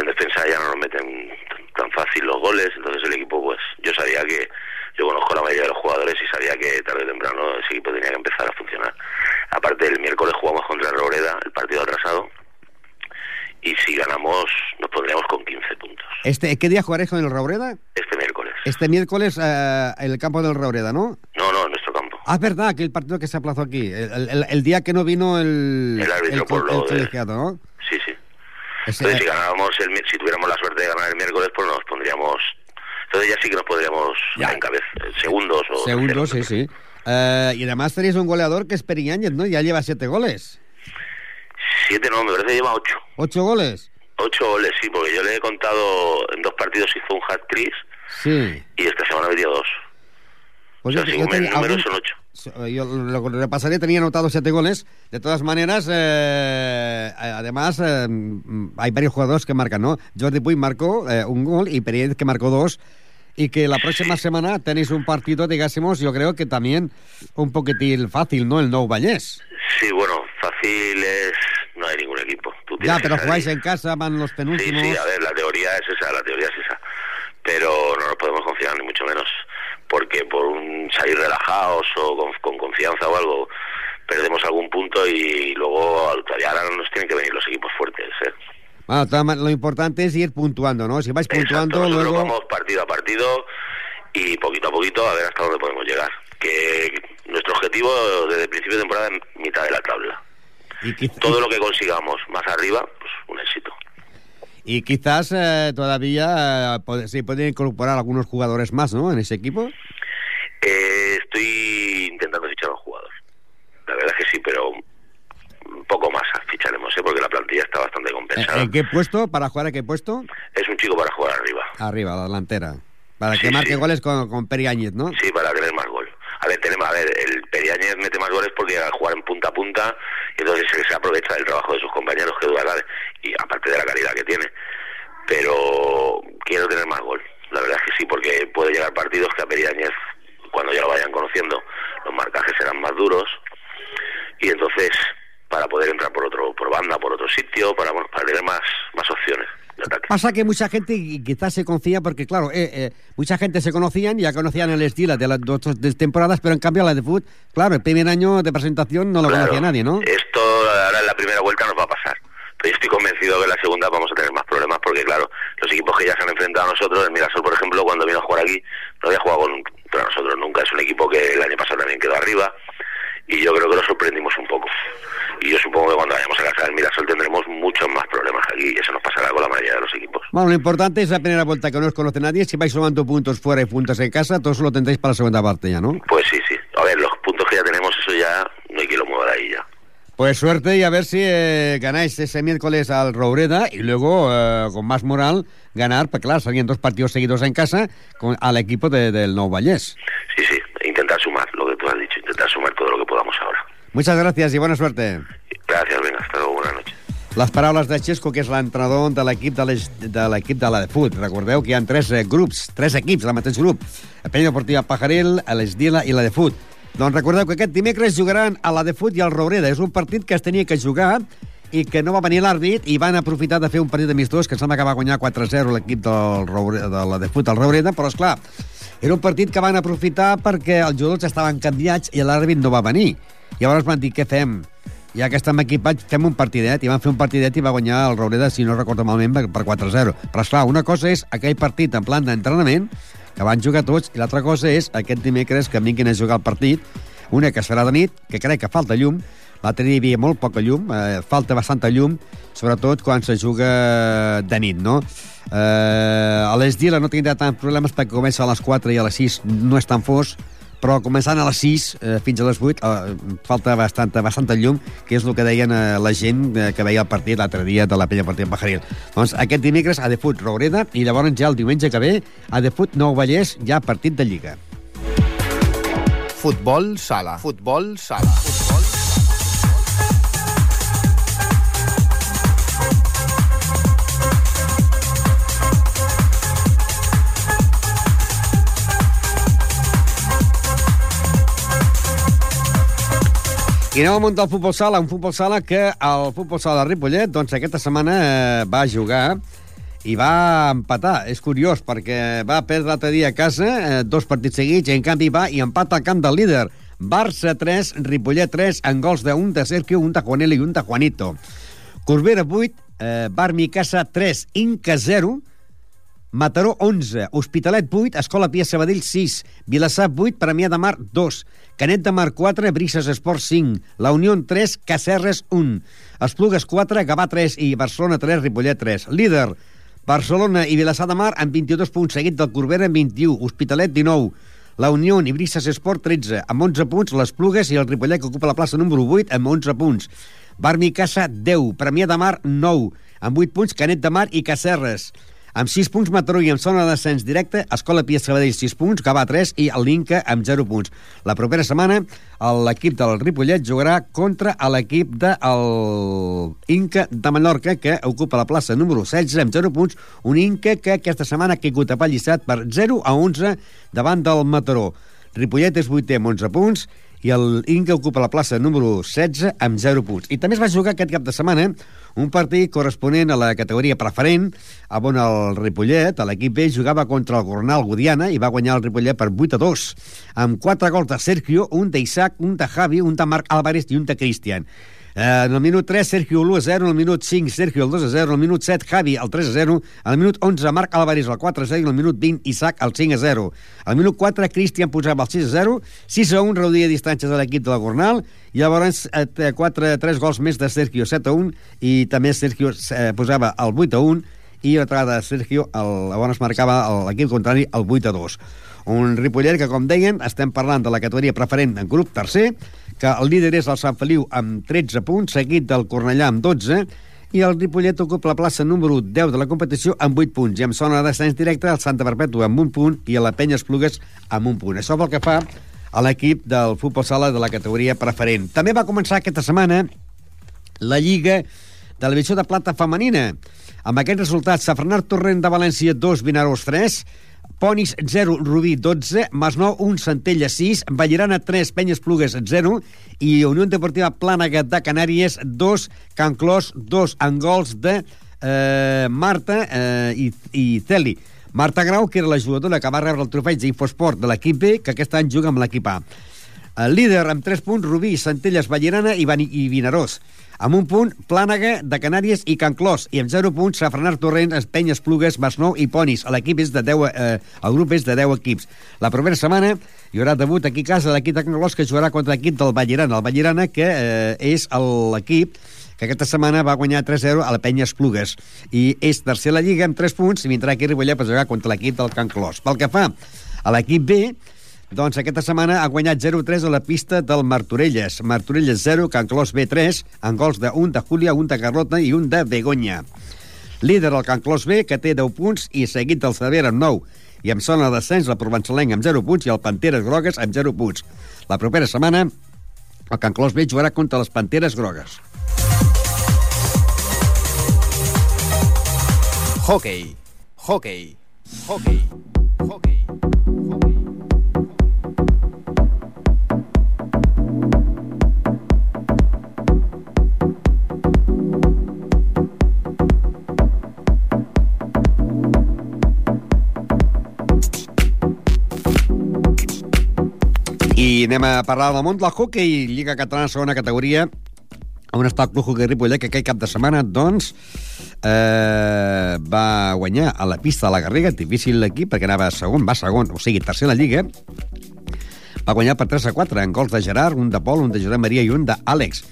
en defensa ya no nos meten tan- fácil los goles, entonces el equipo, pues yo sabía que, yo conozco a la mayoría de los jugadores y sabía que tarde o temprano ese equipo tenía que empezar a funcionar. Aparte, el miércoles jugamos contra el Robreda, el partido atrasado, y si ganamos nos pondríamos con 15 puntos. Este, ¿Qué día jugaréis con el Raureda? Este miércoles. Este miércoles eh, en el campo del Raureda, ¿no? No, no, en nuestro campo. Ah, es verdad, que el partido que se aplazó aquí, el, el- el día que no vino el, El árbitro por lo de- ¿no? Sí, sí. Entonces, si ganábamos el, si tuviéramos la suerte de ganar el miércoles, pues nos pondríamos. Entonces ya sí que nos podríamos Ya. en cabeza, segundos o Segundos, sí, terceros. sí. Eh, y además tenéis un goleador que es Periáñez, ¿no? Ya lleva siete goles. Siete no, me parece que lleva ocho. ¿Ocho goles? Ocho goles, sí, porque yo le he contado en dos partidos hizo un hat-trick Sí. y esta semana ha metido dos. Pues o sea, yo- si yo algún- son ocho. So- Yo lo repasaré, tenía anotado siete goles. De todas maneras, eh, además, eh, mm, hay varios jugadores que marcan, ¿no? Jordi Puy marcó eh, un gol y Pérez que marcó dos. Y que la próxima semana tenéis un partido, digásemos, yo creo que también un poquitín fácil, ¿no? El Nou Vallés. Sí, bueno, fácil es... No hay ningún equipo. Tú Ya, pero jugáis en casa, van los Sí, penúltimos. sí, a ver, la teoría es esa, la teoría es esa. Pero no nos podemos confiar, ni mucho menos, porque por un salir relajados o con, con confianza o algo, perdemos algún punto y luego todavía ahora nos tienen que venir los equipos fuertes. ¿eh? Bueno, lo importante es ir puntuando, ¿no? Si vais puntuando, Exacto, luego... vamos partido a partido y poquito a poquito a ver hasta dónde podemos llegar. Que nuestro objetivo desde el principio de temporada es mitad de la tabla. Y, Todo lo que consigamos más arriba, pues un éxito. Y quizás eh, todavía eh, se pueden incorporar algunos jugadores más, ¿no? En ese equipo. Eh, estoy intentando fichar a un jugador. La verdad es que sí, pero un poco más ficharemos, ¿eh? porque la plantilla está bastante ¿En, compensada. en qué puesto? ¿Para jugar a qué puesto? Es un chico para jugar arriba. Arriba, la delantera. Para Sí, que marque sí. goles con, con Peri Áñez, ¿no? Sí, para tener más gol. A ver, tenemos, a ver, el Periáñez mete más goles porque al jugar en punta a punta, entonces se, aprovecha del trabajo de sus compañeros, que duda cabe, y aparte de la calidad que tiene. Pero quiero tener más gol. La verdad es que sí, porque puede llegar partidos que a Periáñez, cuando ya lo vayan conociendo, los marcajes serán más duros, y entonces para poder entrar por otro por banda, por otro sitio, para, para tener más, más opciones. Pasa que mucha gente quizás se confía porque, claro, eh, eh, mucha gente se conocían, ya conocían el estilo de las dos dos temporadas, pero en cambio la de fútbol, claro, el primer año de presentación no lo Claro, conocía nadie, ¿no? Esto ahora en la primera vuelta nos va a pasar. Pero yo estoy convencido que en la segunda vamos a tener más problemas porque, claro, los equipos que ya se han enfrentado a nosotros, el Mirasol, por ejemplo, cuando vino a jugar aquí, no había jugado con, contra nosotros nunca. Es un equipo que el año pasado también quedó arriba y yo creo que lo sorprendimos un poco. Y yo supongo que cuando vayamos a casa del Mirasol tendremos muchos más problemas aquí y eso nos pasará con la mayoría de los equipos. Bueno, lo importante es la primera vuelta que no os conoce nadie. Si vais sumando puntos fuera y puntos en casa, todos lo tendréis para la segunda parte ya, ¿no? Pues sí, sí. A ver, los puntos que ya tenemos, eso ya no hay que lo de ahí ya. Pues suerte y a ver si eh, ganáis ese miércoles al Roureda y luego, eh, con más moral, ganar, pues claro, salían dos partidos seguidos en casa con, al equipo de- del Nou Vallés. Sí, sí. Muchas gracias y buena suerte. Gracias, venga, hasta luego, buenas noches. Les paraules de Xesco, que és l'entrenador de l'equip de, l'equip de la de fut. Recordeu que hi ha tres eh, grups, tres equips del mateix grup. El Penya Deportiva Pajaril, l'Esdila i la de fut. Doncs recordeu que aquest dimecres jugaran a la de fut i al Roureda. És un partit que es tenia que jugar i que no va venir l'àrbit i van aprofitar de fer un partit amistós que em sembla que va guanyar 4-0 l'equip de la de fut al Roureda, però és clar, era un partit que van aprofitar perquè els jugadors estaven canviats i l'àrbit no va venir. Llavors van dir, què fem? Ja que estem equipats, fem un partidet. I van fer un partidet i va guanyar el Roureda, si no recordo malament, per- per 4-0. Però, esclar, una cosa és aquell partit en plan d'entrenament, que van jugar tots, i l'altra cosa és aquest dimecres que vinguin a jugar el partit, una que serà de nit, que crec que falta llum, l'altre dia hi havia molt poca llum, eh, falta bastanta llum, sobretot quan se juga de nit, no? Eh, a l'Esdila no tindrà tants problemes perquè comença a les 4 i a les 6 no és tan fos, però començant a les 6 eh, fins a les 8 eh, falta bastanta, bastanta llum, que és el que deien eh, la gent eh, que veia el partit l'altre dia de la penya partit Pajaril. Doncs aquest dimecres a de fut Roureda i llavors ja el diumenge que ve a de fut Nou Vallès ja partit de Lliga. Futbol sala. Futbol sala. Futbol I anem al món del futbol sala, un futbol sala que el futbol sala de Ripollet, doncs aquesta setmana eh, va jugar i va empatar. És curiós, perquè va perdre l'altre dia a casa eh, dos partits seguits i en canvi va i empata al camp del líder. Barça 3, Ripollet 3, en gols d'un de Sergio, un de Juanelo i un de Juanito. Corbera 8, eh, Bar Micasa 3, Inca 0, Mataró 11, Hospitalet 8, Escola Pia Sabadell 6, Vilassar 8, Premià de Mar 2, Canet de Mar 4, Brises Esport 5, La Unió 3, Cacerres 1, Esplugues 4, Gavà 3 i Barcelona 3, Ripollet 3. Líder, Barcelona i Vilassar de Mar amb 22 punts, seguit del Corbera amb 21, Hospitalet 19, la Unió i Brises Esport 13, amb 11 punts, les Plugues i el Ripollet que ocupa la plaça número 8 amb 11 punts. Barmi Casa 10, Premià de Mar 9, amb 8 punts Canet de Mar i Cacerres. Amb 6 punts Mataró i amb zona de descens directe, Escola Pia Sabadell 6 punts, Gavà 3 i el l'Inca amb 0 punts. La propera setmana l'equip del Ripollet jugarà contra l'equip del Inca de Mallorca que ocupa la plaça número 16 amb 0 punts, un Inca que aquesta setmana ha caigut a pallissat per 0 a 11 davant del Mataró. Ripollet és 8è amb 11 punts i el Inca ocupa la plaça número 16 amb 0 punts. I també es va jugar aquest cap de setmana un partit corresponent a la categoria preferent, on el Ripollet, l'equip B, jugava contra el Gornal Gudiana i va guanyar el Ripollet per 8 a 2, amb 4 gols de Sergio, un d'Isaac, un de Javi, un de Marc Álvarez i un de Cristian. Eh, en el minut 3, Sergio l'1 a 0, en el minut 5, Sergio el 2 a 0, en el minut 7, Javi el 3 a 0, en el minut 11, Marc Álvarez el 4 a 0 i en el minut 20, Isaac el 5 a 0. Al minut 4, Cristian posava el 6 a 0, 6 a 1 reduïa distàncies de l'equip de la Gornal, i llavors eh, 4, 3 gols més de Sergio 7 a 1, i també Sergio eh, posava el 8 a 1, i la vegada de Sergio, el, llavors marcava l'equip contrari el 8 a 2. Un Ripollet que, com deien, estem parlant de la categoria preferent en grup tercer, que el líder és el Sant Feliu amb 13 punts, seguit del Cornellà amb 12, i el Ripollet ocupa la plaça número 10 de la competició amb 8 punts, i amb zona de descens directe el Santa Perpètua amb un punt i a la Penya Esplugues amb un punt. Això pel que fa a l'equip del futbol sala de la categoria preferent. També va començar aquesta setmana la Lliga de la Divisió de Plata Femenina. Amb aquest resultat, Safranar Torrent de València 2, Vinaròs 3, Ponis 0, Rubí 12, Masnou 1, Centella 6, Vallirana 3, Penyes Plugues 0 i Unió Deportiva Plànega de Canàries 2, Can Clos 2, en gols de eh, Marta eh, i, i Celi. Marta Grau, que era la jugadora que va rebre el trofeig d'Infosport de l'equip B, que aquest any juga amb l'equip A. El líder amb 3 punts, Rubí, Centelles, Vallirana i, i Vinaròs. Amb un punt, Plànega, de Canàries i Can Clos. I amb 0 punts, Safranar Torrent, Espenyes, Plugues, Masnou i Ponis. L'equip és de 10, eh, el grup és de 10 equips. La propera setmana hi haurà debut aquí a casa l'equip de Can Clos que jugarà contra l'equip del Vallirana. El Vallirana, que eh, és l'equip que aquesta setmana va guanyar 3-0 a la Penya Esplugues i és tercer a la Lliga amb 3 punts i vindrà aquí a Ripollet per jugar contra l'equip del Can Clos. Pel que fa a l'equip B, doncs aquesta setmana ha guanyat 0-3 a la pista del Martorelles. Martorelles 0, Can Clos B 3, en gols d'un de Júlia, un de Carlota i un de Begoña. Líder el Can Clos B, que té 10 punts, i seguit del Cervera amb 9. I amb zona de descens, la Provençalenc amb 0 punts i el Panteres Grogues amb 0 punts. La propera setmana, el Can Clos B jugarà contra les Panteres Grogues. Hockey. Hockey. Hockey. Hockey. Hockey. I anem a parlar del món del hockey, Lliga Catalana, segona categoria, on està el Club Hockey Ripollet, que aquell cap de setmana, doncs, eh, va guanyar a la pista de la Garriga, difícil l'equip, perquè anava segon, va segon, o sigui, tercer a la Lliga, va guanyar per 3 a 4 en gols de Gerard, un de Pol, un de Josep Maria i un d'Àlex.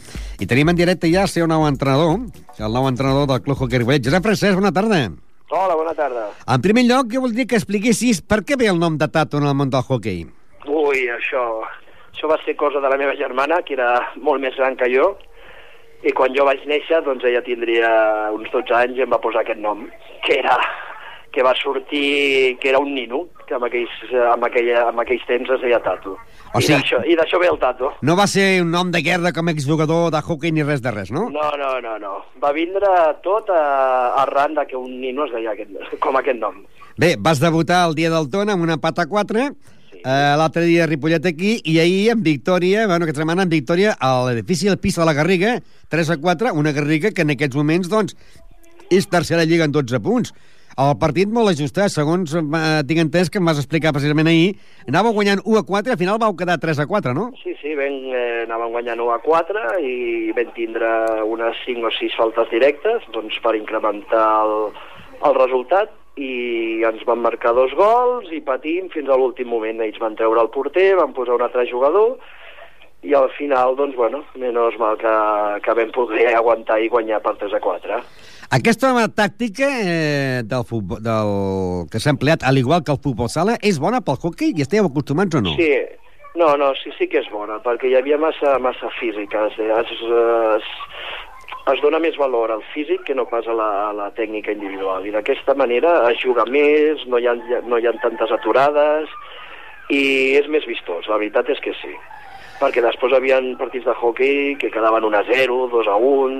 I tenim en directe ja el seu nou entrenador, el nou entrenador del Club Hockey Ripollet. Josep Francesc, bona tarda. Hola, bona tarda. En primer lloc, jo voldria que expliquessis per què ve el nom de Tato en el món del hockey. Ui, això, això va ser cosa de la meva germana, que era molt més gran que jo, i quan jo vaig néixer, doncs ella tindria uns 12 anys i em va posar aquest nom, que era que va sortir, que era un nino, que en aquells, en aquella, en aquells temps es deia Tato. O sigui- I d'això ve el Tato. No va ser un nom de guerra com exjugador de hockey ni res de res, no? No, no, no, no. Va vindre tot a, arran de que un nino es deia aquest, com aquest nom. Bé, vas debutar el dia del Tona amb un empat a 4, Sí. Eh, l'altre dia a Ripollet aquí, i ahir en victòria, bueno, aquesta setmana en victòria a l'edifici del pis de la Garriga, 3 a 4, una Garriga que en aquests moments, doncs, és tercera lliga en 12 punts. El partit molt ajustat, segons eh, tinc entès que em vas explicar precisament ahir, anava guanyant 1 a 4 i al final vau quedar 3 a 4, no? Sí, sí, ben, eh, anàvem guanyant 1 a 4 i vam tindre unes 5 o 6 faltes directes doncs, per incrementar el, el resultat i ens van marcar dos gols i patim fins a l'últim moment. Ells van treure el porter, van posar un altre jugador i al final, doncs, bueno, menys mal que, que vam poder aguantar i guanyar per 3 a 4. Aquesta tàctica eh, del, futbol, del que s'ha empleat, al igual que el futbol sala, és bona pel hockey? I esteu acostumats o no? Sí, no, no, sí, sí que és bona, perquè hi havia massa, massa física. Es, es, es, es dona més valor al físic que no pas a la, a la tècnica individual. I d'aquesta manera es juga més, no hi, ha, no hi ha tantes aturades i és més vistós, la veritat és que sí. Perquè després havien partits de hockey que quedaven 1 a 0, 2 a 1,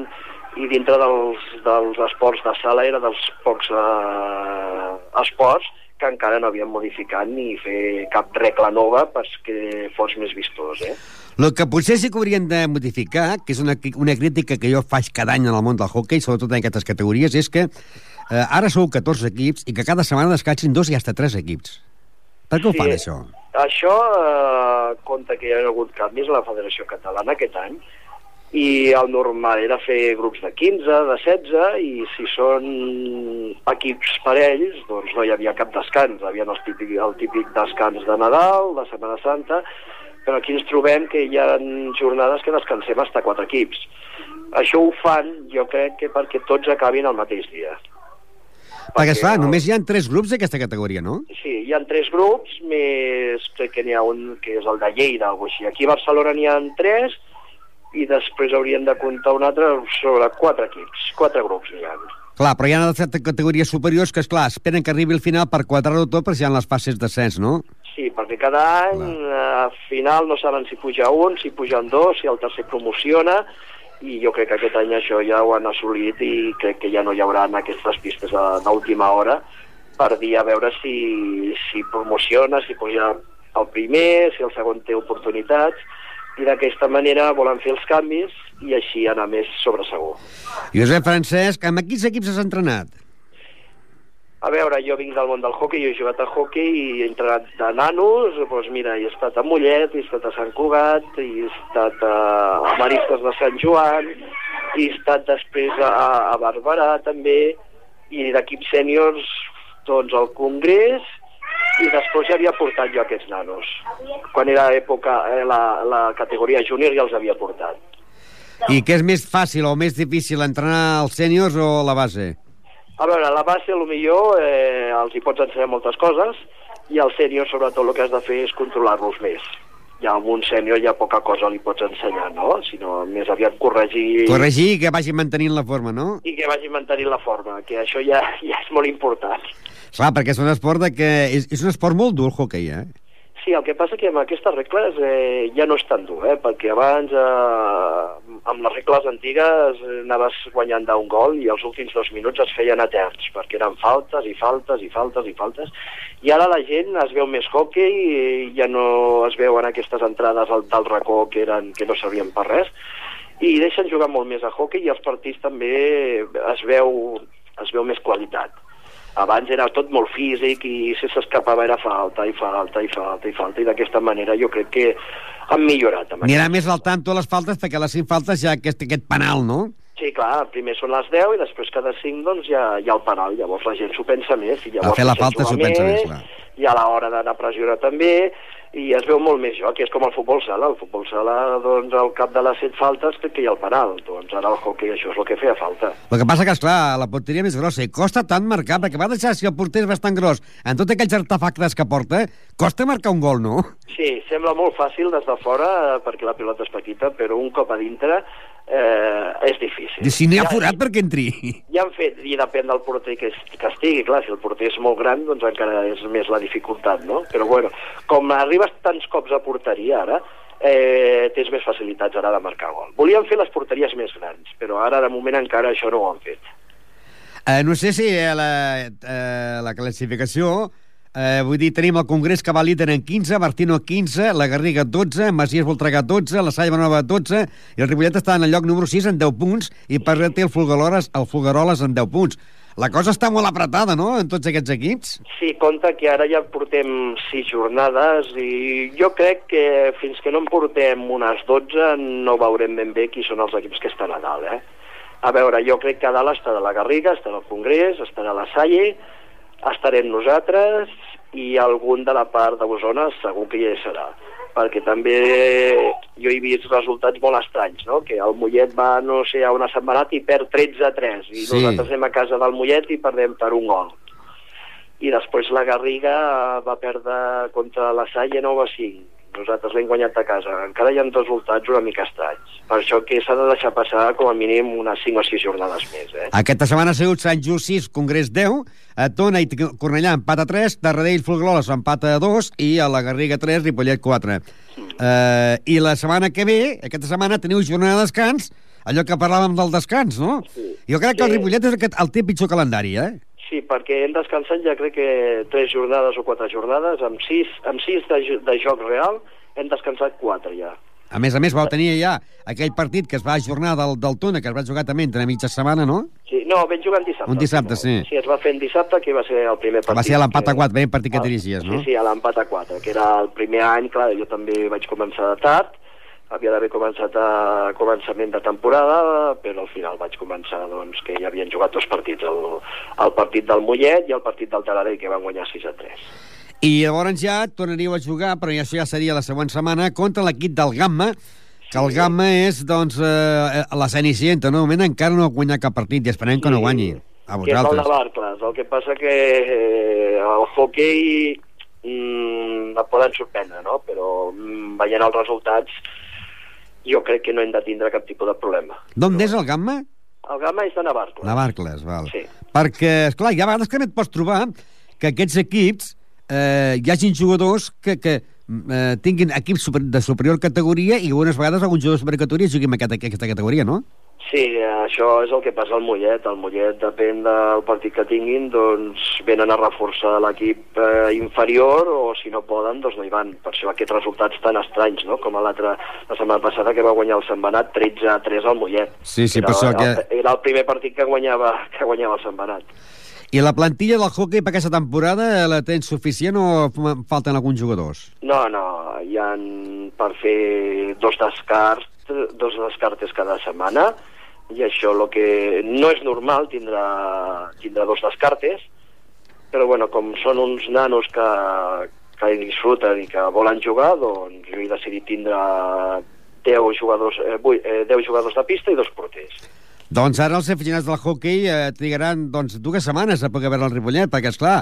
i dintre dels, dels esports de sala era dels pocs eh, esports que encara no havien modificat ni fer cap regla nova perquè fos més vistós, eh? El que potser sí que haurien de modificar, que és una, una crítica que jo faig cada any en el món del hockey, sobretot en aquestes categories, és que eh, ara sou 14 equips i que cada setmana descansin dos i hasta tres equips. Per què ho Sí. fan, això? Això eh, compta que hi ha hagut canvis a la Federació Catalana aquest any i el normal era fer grups de 15, de 16 i si són equips parells doncs no hi havia cap descans, hi havia el típic, el típic descans de Nadal, de Setmana Santa però aquí ens trobem que hi ha jornades que descansem hasta quatre equips. Això ho fan, jo crec que perquè tots acabin el mateix dia. Perquè, esclar, no- només hi ha tres grups d'aquesta categoria, no? Sí, hi ha tres grups, més crec que n'hi ha un que és el de Lleida, o així. Aquí a Barcelona n'hi ha tres, i després haurien de comptar un altre sobre quatre equips, quatre grups ha. Clar, però hi ha altres categories superiors que, és clar esperen que arribi el final per quadrar-ho tot per si hi ha les fases d'ascens, no? Sí, perquè cada any, eh, al final, no saben si puja un, si pugen dos, si el tercer promociona, i jo crec que aquest any això ja ho han assolit i crec que ja no hi haurà aquestes pistes a- d'última hora per dir a veure si, si promociona, si puja el primer, si el segon té oportunitats, i d'aquesta manera volen fer els canvis i així anar més sobre segur. Josep Francesc, amb quins equips has entrenat? A veure, jo vinc del món del hockey, jo he jugat a hockey i he entrenat de nanos, doncs mira, he estat a Mollet, he estat a Sant Cugat, he estat a, Maristes de Sant Joan, he estat després a, a Barberà també, i d'equips sèniors, doncs al Congrés, i després ja havia portat jo aquests nanos. Quan era època, eh, la, la categoria júnior ja els havia portat. I què és més fàcil o més difícil, entrenar els sèniors o la base? A veure, la base, lo millor, eh, els hi pots ensenyar moltes coses, i al sènior, sobretot, el que has de fer és controlar-los més. Ja amb un sènior ja poca cosa li pots ensenyar, no? Sinó més aviat corregir... Corregir i que vagi mantenint la forma, no? I que vagi mantenint la forma, que això ja, ja és molt important. Clar, perquè és un esport de que... És, és un esport molt dur, el hockey, eh? Sí, el que passa que amb aquestes regles eh, ja no és tan dur, eh? perquè abans eh, amb les regles antigues eh, anaves guanyant d'un gol i els últims dos minuts es feien eterns, perquè eren faltes i faltes i faltes i faltes, i ara la gent es veu més hockey i ja no es veuen aquestes entrades al del racó que, eren, que no servien per res, i deixen jugar molt més a hockey i els partits també es veu, es veu més qualitat abans era tot molt físic i si s'escapava era falta i falta i falta i falta i d'aquesta manera jo crec que han millorat Anirà més al tanto les faltes perquè les 5 faltes ha aquest, aquest penal, no? Sí, clar, primer són les 10 i després cada 5 doncs hi ha, hi ha el penal, llavors la gent s'ho pensa més i llavors A fer la falta s'ho pensa més, clar. i a l'hora d'anar a pressionar també i es veu molt més joc, i és com el futbol sala el futbol sala, doncs al cap de les 7 faltes crec que hi ha el penal, doncs ara el hockey això és el que feia falta El que passa que, esclar, la porteria més grossa i costa tant marcar, perquè va deixar si el porter és bastant gros, en tots aquells artefactes que porta, costa marcar un gol, no? Sí, sembla molt fàcil des de fora eh, perquè la pilota és petita, però un cop a dintre eh, és difícil. I si n'hi ha forat perquè entri. Ja han fet, i depèn del porter que, que estigui, clar, si el porter és molt gran, doncs encara és més la dificultat, no? Però bueno, com arribes tants cops a porteria ara, eh, tens més facilitats ara de marcar gol. Volien fer les porteries més grans, però ara de moment encara això no ho han fet. Eh, no sé si eh, la, eh, la classificació... Eh, vull dir, tenim el Congrés que va líder en 15, Martino 15, la Garriga 12, Masies Voltregà 12, la Salla Nova 12, i el Ripollet està en el lloc número 6 en 10 punts, i per té el Fulgaroles, el Fulgaroles en 10 punts. La cosa està molt apretada, no?, en tots aquests equips. Sí, compte que ara ja portem sis jornades i jo crec que fins que no en portem unes 12 no veurem ben bé qui són els equips que estan a dalt, eh? A veure, jo crec que a dalt estarà la Garriga, estarà el Congrés, estarà la Salle, estarem nosaltres i algun de la part d'Osona segur que hi serà perquè també jo he vist resultats molt estranys, no? que el Mollet va, no sé, a una setmanat i perd 13 a 3, i Sí. nosaltres anem a casa del Mollet i perdem per un gol. I després la Garriga va perdre contra la Salle 9 a 5. Nosaltres l'hem guanyat a casa. Encara hi ha resultats una mica estranys. Per això que s'ha de deixar passar com a mínim unes 5 o 6 jornades més. Eh? Aquesta setmana ha sigut Sant Just 6, Congrés 10, a Tona i Cornellà empat a 3, Tarradell Folgueroles empat a 2 i a la Garriga 3, Ripollet 4. Uh, I la setmana que ve, aquesta setmana, teniu jornada de descans, allò que parlàvem del descans, no? Sí. Jo crec que el Sí. Ripollet és el, que- el té pitjor calendari, eh? Sí, perquè hem descansat ja crec que 3 jornades o 4 jornades, amb 6, amb 6 de, de joc real hem descansat 4 ja. A més a més, vau tenir ja aquell partit que es va ajornar del, del Tona, que es va jugar també entre mitja setmana, no? Sí, no, vam jugar en dissabte. Un dissabte, final. sí. Sí, es va fer en dissabte, que va ser el primer partit. Va ser l'empat a que- 4, primer partit que Ah, dirigies, no? Sí, sí, a l'empat a 4, que era el primer any, clar, jo també vaig començar de tard, havia d'haver començat a començament de temporada, però al final vaig començar doncs, que ja havien jugat dos partits, el, el partit del Mollet i el partit del Taradell, que van guanyar 6 a 3. I llavors ja tornaríeu a jugar, però això ja seria la següent setmana, contra l'equip del Gamma, que el Gamma és, doncs, eh, la Cenicienta, no? Moment encara no ha guanyat cap partit i esperem que no guanyi. A Que és el vosaltres. de Barclays. El que passa que eh, el hockey mm, et poden sorprendre, no? Però mm, veient els resultats jo crec que no hem de tindre cap tipus de problema. D'on és el Gamma? El Gamma és de Navarcles. Navarcles, val. Sí. Perquè, esclar, hi ha vegades que et pots trobar que aquests equips eh, hi hagin jugadors que, que eh, tinguin equips super, de superior categoria i algunes vegades algun jugador de superior categoria jugui en aquesta, aquesta categoria, no? Sí, això és el que passa al Mollet. El Mollet, depèn del partit que tinguin, doncs venen a reforçar l'equip eh, inferior o si no poden, doncs no hi van. Per això aquests resultats tan estranys, no? Com a l'altra, la setmana passada que va guanyar el Sentmenat 13 a 3 al Mollet. Sí, sí, era, per això que- era el primer partit que guanyava, que guanyava el Sentmenat. I la plantilla del hockey per aquesta temporada eh, la tens suficient o falten alguns jugadors? No, no, hi ha per fer dos descarts, dos descartes cada setmana, i això lo que no és normal tindre, tindre dos descartes, però bueno, com són uns nanos que, que disfruten i que volen jugar, doncs jo he decidit tindre 10 jugadors, eh, 8, eh, 10 jugadors de pista i dos porters. Doncs ara els aficionats del hockey eh, trigaran doncs, dues setmanes a poder veure el Ripollet, perquè, és clar,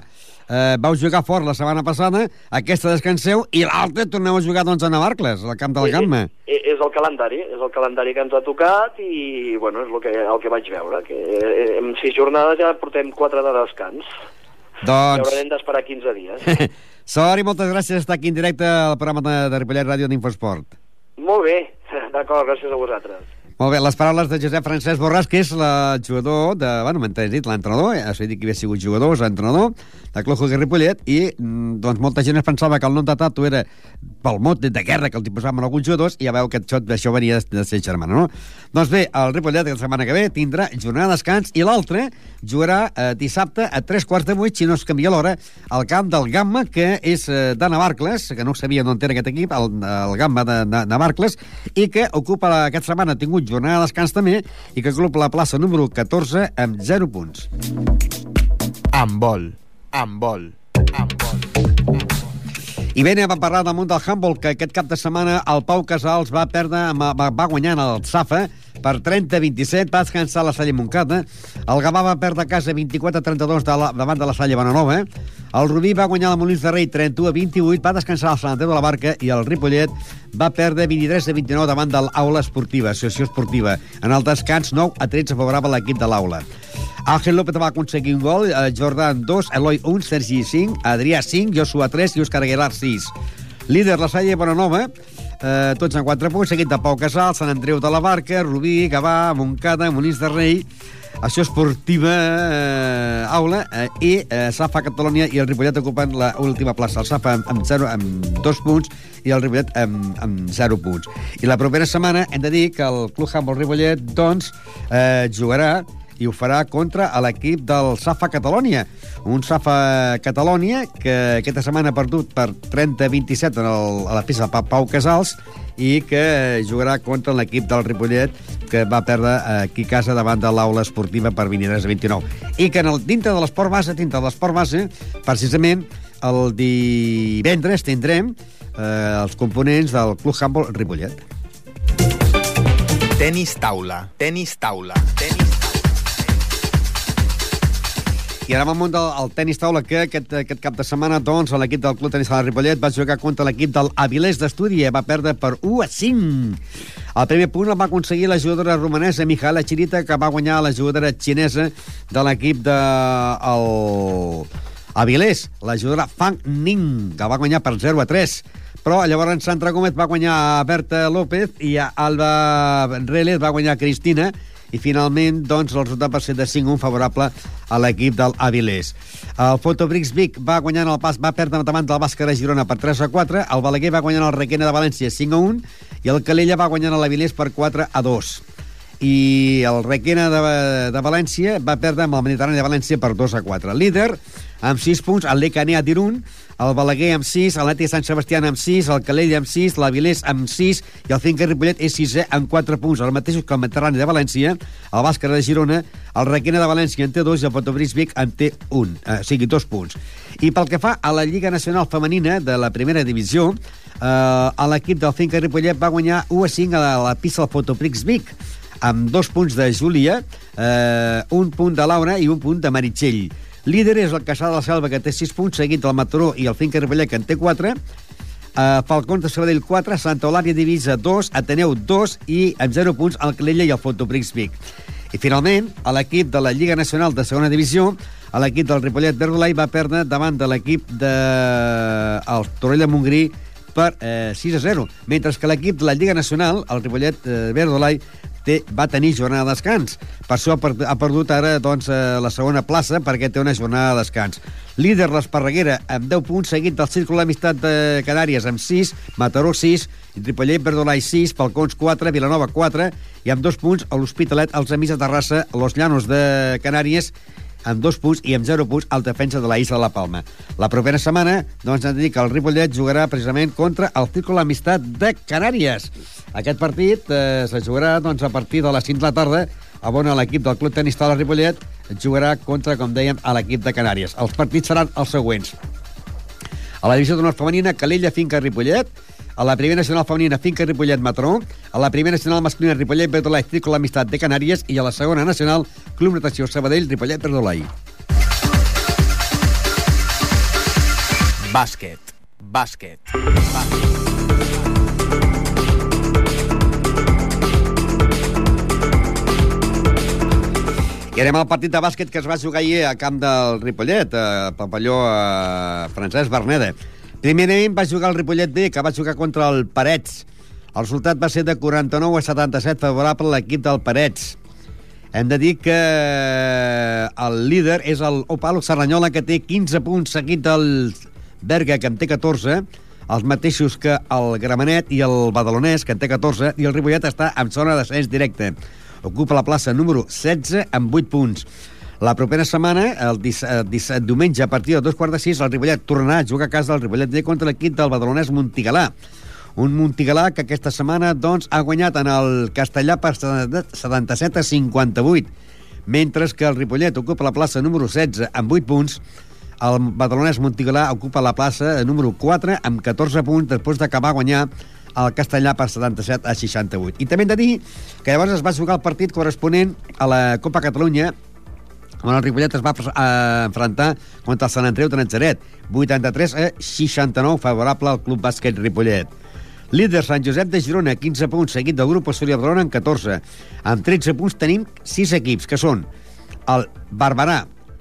eh, vau jugar fort la setmana passada, aquesta descanseu, i l'altra torneu a jugar doncs, a Navarcles, al camp del Gamma. Eh, És el calendari, és el calendari que ens ha tocat i bueno, és el que, el que vaig veure, que eh, en sis jornades ja portem quatre de descans. I Doncs, haurem d'esperar 15 dies. sort i moltes gràcies per estar aquí en directe al programa de, de Ripollet Ràdio d'Infosport. Molt bé, d'acord, gràcies a vosaltres. Molt bé, les paraules de Josep Francesc Borràs, que és el jugador de... Bueno, m'han dit l'entrenador, eh? has dit que havia sigut jugador, és entrenador de Club Hockey Ripollet, i mm, doncs molta gent es pensava que el nom de Tato era pel mot de guerra que el posaven alguns jugadors, i ja veu que això, això venia de ser germana, no? Doncs bé, el Ripollet la setmana que ve tindrà jornada de descans i l'altre jugarà eh, dissabte a tres quarts de vuit, si no es canvia l'hora, al camp del Gamma, que és eh, de Navarcles, que no sabia d'on era aquest equip, el, el Gamma de, de Navarcles, i que ocupa la, aquesta setmana ha tingut jornada de descans també, i que ocupa la plaça número 14 amb 0 punts. Amb vol. Amb vol. Amb vol. I bé, anem a parlar damunt del handball, que aquest cap de setmana el Pau Casals va perdre, va, va guanyant el Safa per 30-27, va descansar la Salle Montcada, el Gavà va perdre a casa 24-32 de la, davant de la Salle Bonanova, el Rubí va guanyar la Molins de Rei 31-28, va descansar el Sant Andreu de la Barca i el Ripollet va perdre 23-29 davant de l'Aula Esportiva, Associació Esportiva. En el descans, 9 a 13 favorable a l'equip de l'Aula. Ángel López va aconseguir un gol, eh, Jordan 2, Eloi 1, Sergi 5, Adrià 5, Joshua 3 i Òscar Aguilar 6. Líder, la Salle Bonanova, eh, tots en 4 punts, seguit de Pau Casal, Sant Andreu de la Barca, Rubí, Gavà, Montcada, Monís de Rei, Acció Esportiva eh, Aula eh, i eh, Safa Catalunya i el Ripollet ocupen la última plaça. El Safa amb, amb, zero, amb dos punts i el Ripollet amb, amb zero punts. I la propera setmana hem de dir que el Club Handball Ripollet doncs, eh, jugarà i ho farà contra l'equip del Safa Catalònia. Un Safa Catalònia que aquesta setmana ha perdut per 30-27 en el, a la pista de Pau Casals i que jugarà contra l'equip del Ripollet que va perdre aquí a casa davant de l'aula esportiva per 23-29. I que en el, dintre de l'esport base, dintre de l'esport base, precisament el divendres tindrem eh, els components del Club Handball Ripollet. Tenis taula, tenis taula, tenis I ara món del el tenis taula, que aquest, aquest cap de setmana, doncs, l'equip del Club Tenis Sala Ripollet va jugar contra l'equip del Avilés d'Estudi i va perdre per 1 a 5. El primer punt el va aconseguir la jugadora romanesa Mijaela Chirita, que va guanyar la jugadora xinesa de l'equip de... El... Avilés, la jugadora Fang Ning, que va guanyar per 0 a 3. Però llavors Sandra Gómez va guanyar a Berta López i a Alba Reles va guanyar Cristina i finalment doncs, el resultat va ser de 5-1 favorable a l'equip del Avilés. El Fotobrix Vic va guanyar el pas, va perdre davant del Bàsquet de Girona per 3 a 4, el Balaguer va guanyar el Requena de València 5 a 1 i el Calella va guanyar l'Avilés per 4 a 2 i el Requena de, de València va perdre amb el Mediterrani de València per 2 a 4. Líder, amb 6 punts, el Lecanea d'Irun, el Balaguer amb 6, el Nati Sant Sebastià amb 6, el Calella amb 6, l'Avilés amb 6 i el Finca Ripollet és 6è amb 4 punts, el mateix que el Mediterrani de València, el Bàsquet de Girona, el Requena de València en té 2 i el Potobris Vic en té 1, eh, o sigui, 2 punts. I pel que fa a la Lliga Nacional Femenina de la primera divisió, eh, l'equip del Finca Ripollet va guanyar 1 a 5 a la, a pista del Fotoprix Vic, amb dos punts de Júlia, eh, un punt de Laura i un punt de Meritxell. Líder és el Caçà de la Selva, que té 6 punts, seguit del Mataró i el Finca Ripollet, que en té 4. Uh, Falcons de Sabadell 4, Santa Eulària Divisa 2, Ateneu 2 i amb 0 punts el Calella i el Fotoprix Vic. I finalment, a l'equip de la Lliga Nacional de Segona Divisió, a l'equip del Ripollet Verdolai va perdre davant de l'equip de el Torrella Montgrí per eh, 6 a 0, mentre que l'equip de la Lliga Nacional, el Ripollet eh, Verdolai, té, va tenir jornada de descans. Per això ha, per, ha perdut ara doncs, eh, la segona plaça perquè té una jornada de descans. Líder l'Esparreguera amb 10 punts, seguit del Círculo d'Amistat de Canàries amb 6, Mataró 6, i Tripollet Verdolai 6, Falcons 4, Vilanova 4, i amb 2 punts a l'Hospitalet, els Amics de Terrassa, Los Llanos de Canàries, amb dos punts i amb zero punts al defensa de la Isla de la Palma. La propera setmana, doncs, hem de dir que el Ripollet jugarà precisament contra el Círculo Amistat de Canàries. Aquest partit eh, se jugarà doncs, a partir de les 5 de la tarda on l'equip del Club Tenis Taula Ripollet jugarà contra, com dèiem, a l'equip de Canàries. Els partits seran els següents. A la divisió d'honor femenina, Calella, Finca, Ripollet. A la primera nacional femenina, Finca, Ripollet, Matró. A la primera nacional masculina, Ripollet, Verdolai, Círculo Amistat de Canàries. I a la segona nacional, Club Natació Sabadell, Ripollet, Verdolai. Bàsquet, bàsquet, bàsquet. I anem al partit de bàsquet que es va jugar ahir a camp del Ripollet, a pavelló a Francesc Berneda. Primerament va jugar el Ripollet B, que va jugar contra el Parets. El resultat va ser de 49 a 77 favorable a l'equip del Parets. Hem de dir que el líder és el Opalo Serranyola, que té 15 punts, seguit del Berga, que en té 14, els mateixos que el Gramenet i el Badalonès, que en té 14, i el Ripollet està en zona d'ascens directe. Ocupa la plaça número 16 amb 8 punts. La propera setmana, el 17, 17 diumenge, a partir de dos quarts de sis, el Ripollet tornarà a jugar a casa del Ripollet D contra l'equip del Badalonès Montigalà. Un Montigalà que aquesta setmana doncs, ha guanyat en el Castellà per 77 a 58, mentre que el Ripollet ocupa la plaça número 16 amb 8 punts, el Badalonès Montigalà ocupa la plaça número 4 amb 14 punts després d'acabar a guanyar el Castellà per 77 a 68. I també hem de dir que llavors es va jugar el partit corresponent a la Copa Catalunya on el Ripollet es va eh, enfrontar contra el Sant Andreu de Natzaret, 83 a 69, favorable al Club Bàsquet Ripollet. Líder Sant Josep de Girona, 15 punts, seguit del grup Osoria Badalona en 14. Amb 13 punts tenim 6 equips, que són el Barberà,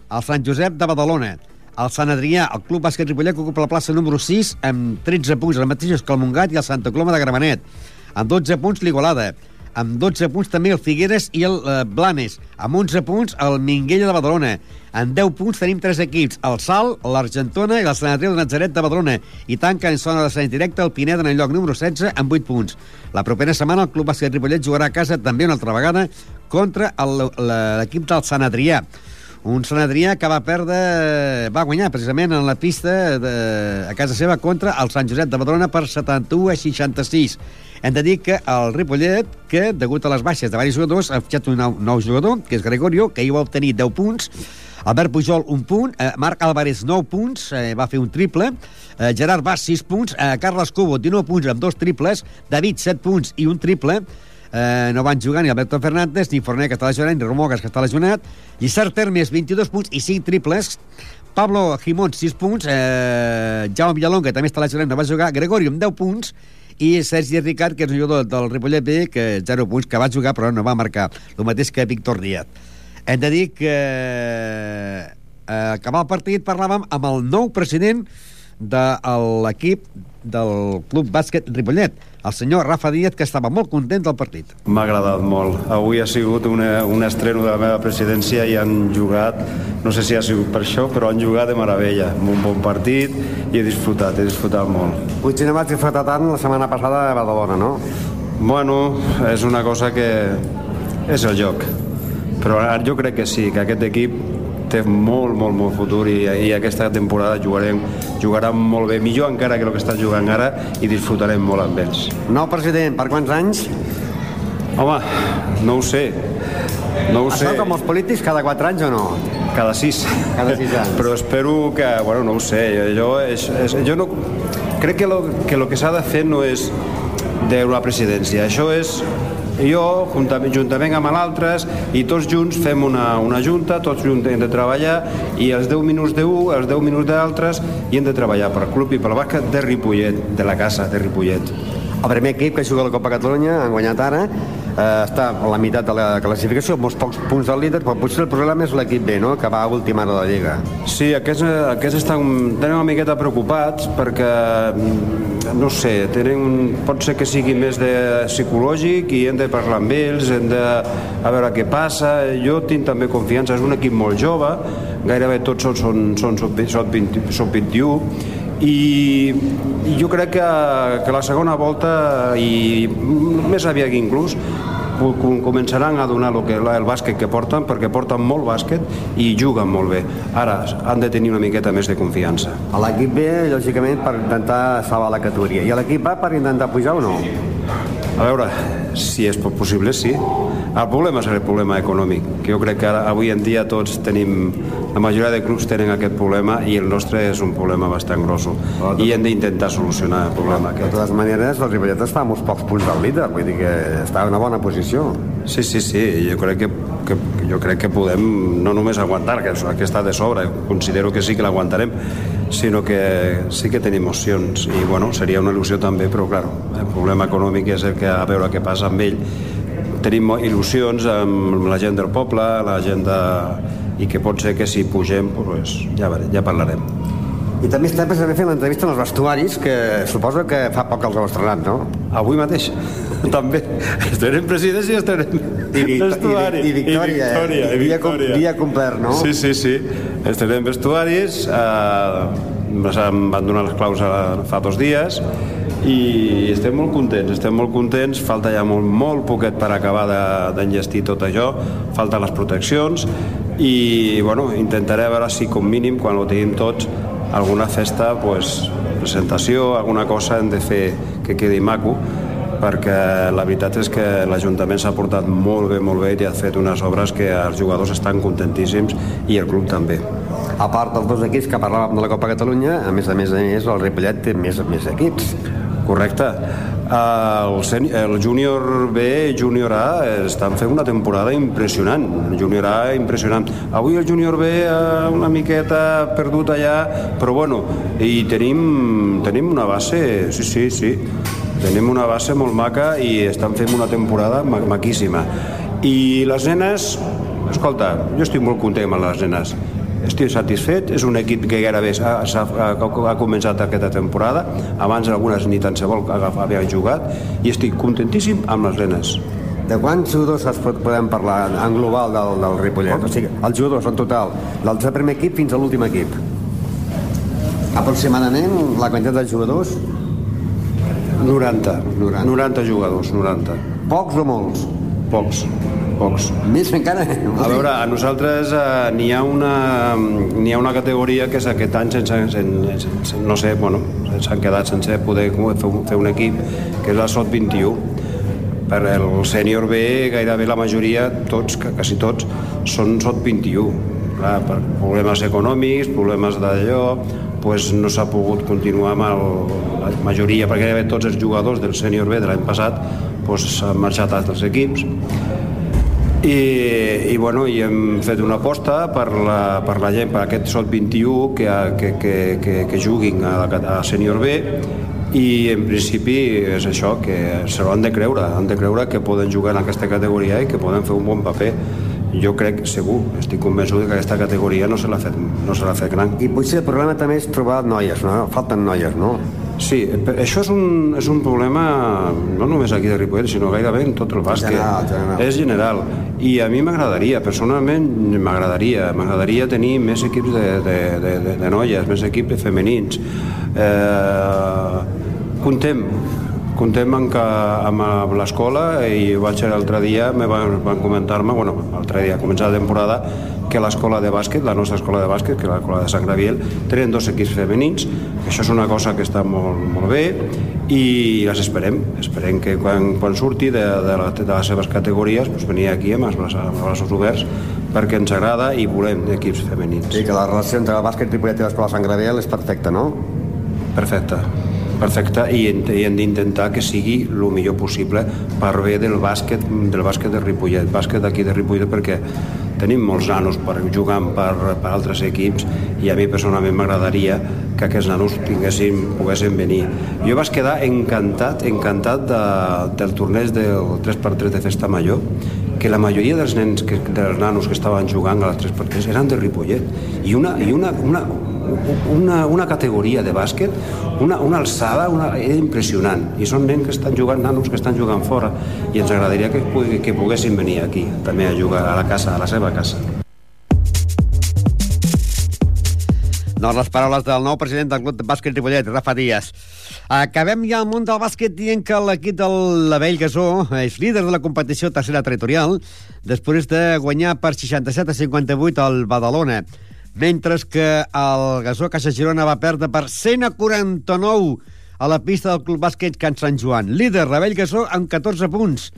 el Sant Josep de Badalona, el Sant Adrià, el Club Bàsquet Ripollet, que ocupa la plaça número 6, amb 13 punts, el mateix que el Montgat i el Santa Coloma de Gramenet. Amb 12 punts, l'Igualada. Amb 12 punts també el Figueres i el eh, Blanes. Amb 11 punts, el Minguella de Badalona. En 10 punts tenim tres equips, el Sal, l'Argentona i el Sant Andreu de Nazaret de Badalona. I tanca en zona de Sant directe el Pineda en el lloc número 16 amb 8 punts. La propera setmana el Club Bàsquet Ripollet jugarà a casa també una altra vegada contra la- l'equip del Sant Adrià. Un Sant Adrià que va perdre, va guanyar precisament en la pista de, a casa seva contra el Sant Josep de Badalona per 71 a 66. Hem de dir que el Ripollet, que degut a les baixes de diversos jugadors, ha fitxat un nou, nou jugador, que és Gregorio, que hi va obtenir 10 punts, Albert Pujol, un punt, eh, Marc Álvarez, 9 punts, eh, va fer un triple, eh, Gerard Bas, 6 punts, eh, Carles Cubo, 19 punts amb dos triples, David, 7 punts i un triple, eh, no van jugar ni Alberto Fernández, ni Forner, que està lesionat, ni Romogas, que està lesionat, Lliçard Termes, 22 punts i 5 triples, Pablo Gimón, 6 punts, eh, Jaume Villalón, que també està lesionat, no va jugar, Gregorio, amb 10 punts, i Sergi Ricard, que és un jugador del Ripollet B, que 0 punts, que va jugar però no va marcar, el mateix que Víctor Díaz. Hem de dir que eh, acabar el partit parlàvem amb el nou president de l'equip del Club Bàsquet Ripollet, el senyor Rafa Díaz, que estava molt content del partit. M'ha agradat molt. Avui ha sigut una, un estreno de la meva presidència i han jugat, no sé si ha sigut per això, però han jugat de meravella. Un bon partit i he disfrutat, he disfrutat molt. Potser no vaig disfrutar tant la setmana passada a Badalona, no? Bueno, és una cosa que és el joc. Però ara jo crec que sí, que aquest equip té molt, molt, molt futur i, i aquesta temporada jugarem, jugaran molt bé, millor encara que el que estan jugant ara i disfrutarem molt amb ells. Nou president, per quants anys? Home, no ho sé. No ho sé. Això com els polítics, cada 4 anys o no? Cada sis. Cada sis anys. Però espero que, bueno, no ho sé, jo, és, és, jo no... Crec que lo que, lo que s'ha de fer no és de la presidència, això és jo, juntament, amb altres, i tots junts fem una, una junta, tots junts hem de treballar, i els 10 minuts d'un, els 10 minuts d'altres, i hem de treballar per club i pel bàsquet de Ripollet, de la casa de Ripollet. El primer equip que juga la Copa Catalunya, han guanyat ara, eh, està a la meitat de la classificació, molts pocs punts del líder, però potser el problema és l'equip B, no?, que va a última hora de la Lliga. Sí, aquests, aquests estan tenen una miqueta preocupats perquè, mm, no sé, tenen, pot ser que sigui més de psicològic i hem de parlar amb ells, hem de a veure què passa. Jo tinc també confiança, és un equip molt jove, gairebé tots són, són, són sub, sub, 20, sub 21, i, i jo crec que, que la segona volta i més aviat inclús com- començaran a donar el, que, el bàsquet que porten perquè porten molt bàsquet i juguen molt bé ara han de tenir una miqueta més de confiança A l'equip B, lògicament, per intentar salvar la categoria. I a l'equip A per intentar pujar o no? a veure, si és possible sí. El problema és el problema econòmic que jo crec que ara, avui en dia tots tenim la majoria de clubs tenen aquest problema i el nostre és un problema bastant grosso. I hem d'intentar solucionar el problema De aquest. totes maneres, el Ripollet està a uns pocs punts del líder, vull dir que està en una bona posició. Sí, sí, sí, jo crec que, que, jo crec que podem no només aguantar, que, que està de sobre, considero que sí que l'aguantarem, sinó que sí que tenim opcions. I bueno, seria una il·lusió també, però clar, el problema econòmic és el que a veure què passa amb ell. Tenim il·lusions amb la gent del poble, la gent de... i que pot ser que si pugem, pues, ja, ja parlarem. I també està precisament fent l'entrevista als vestuaris, que suposo que fa poc els heu estrenat, no? Avui mateix, també. Estrenem presidència i estrenem I, vestuari. i, i, victòria, I victòria, eh? i dia, victòria. dia complert, no? Sí, sí, sí. Estrenem vestuaris, eh, em van donar les claus fa dos dies i estem molt contents, estem molt contents, falta ja molt, molt poquet per acabar de- d'enllestir tot això, falten les proteccions i bueno, intentaré veure si com mínim quan ho tenim tots alguna festa, pues, presentació, alguna cosa hem de fer que quedi maco perquè la veritat és que l'Ajuntament s'ha portat molt bé, molt bé i ha fet unes obres que els jugadors estan contentíssims i el club també. A part dels dos equips que parlàvem de la Copa Catalunya, a més a més a més, el Ripollet té més, més equips. Correcte. El, el júnior B júnior A estan fent una temporada impressionant. Júnior A impressionant. Avui el júnior B una miqueta perdut allà, però bueno, i tenim, tenim una base, sí, sí, sí, tenim una base molt maca i estan fent una temporada ma maquíssima. I les nenes, escolta, jo estic molt content amb les nenes. Estic satisfet, és un equip que gairebé ha, ha, ha, començat aquesta temporada, abans algunes ni tan se vol havien jugat, i estic contentíssim amb les nenes. De quants jugadors es pot, podem parlar en global del, del Ripollet? O sigui, els jugadors en total, del primer equip fins a l'últim equip. Aproximadament la quantitat de jugadors, 90, 90. 90 jugadors, 90. pocs o molts? Pocs, pocs. Més encara? A veure, a nosaltres eh, n'hi ha, una, ha una categoria que és aquest any sense, sense, sense no sé, bueno, s'han quedat sense poder fer un, fer un equip, que és la SOT 21. Per el sènior B, gairebé la majoria, tots, quasi tots, són SOT 21. Clar, per problemes econòmics, problemes d'allò, pues no s'ha pogut continuar amb el, la majoria, perquè gairebé tots els jugadors del sènior B de l'any passat pues, marxat a altres equips i, i, bueno, i hem fet una aposta per la, per la gent, per aquest SOT 21 que, que, que, que, que juguin a, a Sènior B i en principi és això, que se l'han de creure, han de creure que poden jugar en aquesta categoria i que poden fer un bon paper. Jo crec, segur, estic convençut que aquesta categoria no se l'ha fet, no se fet gran. I potser el problema també és trobar noies, no? Falten noies, no? Sí, això és un, és un problema no només aquí de Ripollet, sinó gairebé en tot el bàsquet. General, general. És general. I a mi m'agradaria, personalment m'agradaria, m'agradaria tenir més equips de, de, de, de, de noies, més equips femenins. Eh, contem, contem amb, que, amb l'escola i vaig ser l'altre dia, me van, van comentar-me, bueno, l'altre dia, començar la temporada, que l'escola de bàsquet, la nostra escola de bàsquet, que és l'escola de Sant Graviel, tenen dos equips femenins, que això és una cosa que està molt, molt bé, i les esperem. Esperem que quan, quan surti de, de, la, de les seves categories pues, venir aquí amb els, braços, amb els braços oberts perquè ens agrada i volem equips femenins. Sí, que la relació entre el bàsquet Ripollet i l'escola Sant Graviel és perfecta, no? Perfecte, perfecte, i, i hem d'intentar que sigui el millor possible per bé del bàsquet, del bàsquet de Ripollet, bàsquet d'aquí de Ripollet, perquè tenim molts nanos per jugar per, per altres equips i a mi personalment m'agradaria que aquests nanos tinguessin, poguessin venir. Jo vaig quedar encantat, encantat de, del torneig del 3x3 de Festa Major, que la majoria dels nens, que, dels nanos que estaven jugant a les 3x3 eren de Ripollet. I una, i una, una, una, una categoria de bàsquet, una, una alçada, una, era impressionant. I són nens que estan jugant, nanos que estan jugant fora, i ens agradaria que, que poguessin venir aquí, també a jugar a la casa, a la seva casa. Doncs les paraules del nou president del Club de Bàsquet Ripollet, Rafa Díaz. Acabem ja el món del bàsquet dient que l'equip del Lavell Gasó és líder de la competició tercera territorial després de guanyar per 67 a 58 al Badalona, mentre que el Gasó Caixa Girona va perdre per 100 a 49 a la pista del Club Bàsquet Can Sant Joan. Líder, Lavell Gasó, amb 14 punts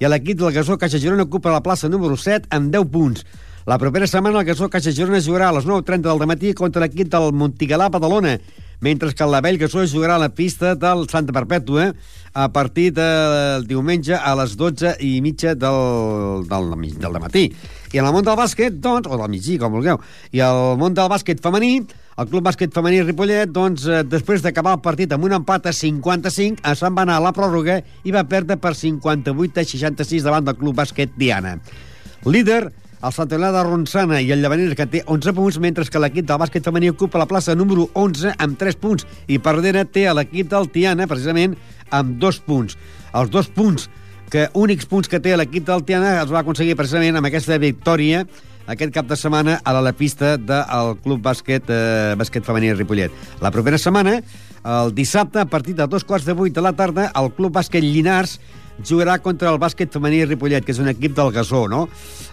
i l'equip del Gasó Caixa Girona ocupa la plaça número 7 amb 10 punts. La propera setmana el Gasó Caixa Girona jugarà a les 9.30 del matí contra l'equip del Montigalà Badalona, mentre que el Lavell Gasó jugarà a la pista del Santa Perpètua a partir del diumenge a les 12 i mitja del, del, del matí. I en el món del bàsquet, doncs, o del migí, com vulgueu, i el món del bàsquet femení, el Club Bàsquet Femení Ripollet, doncs, eh, després d'acabar el partit amb un empat a 55, es van anar a la pròrroga i va perdre per 58 a 66 davant del Club Bàsquet Diana. Líder, el Sant Helena de Ronçana i el Llavaners, que té 11 punts, mentre que l'equip del bàsquet femení ocupa la plaça número 11 amb 3 punts. I per darrere té l'equip del Tiana, precisament, amb 2 punts. Els dos punts, que únics punts que té l'equip del Tiana, els va aconseguir precisament amb aquesta victòria aquest cap de setmana a la, la pista del Club Bàsquet, eh, bàsquet femení Ripollet. La propera setmana, el dissabte, a partir de dos quarts de vuit de la tarda, el Club Bàsquet Llinars jugarà contra el bàsquet femení Ripollet, que és un equip del Gasó, no?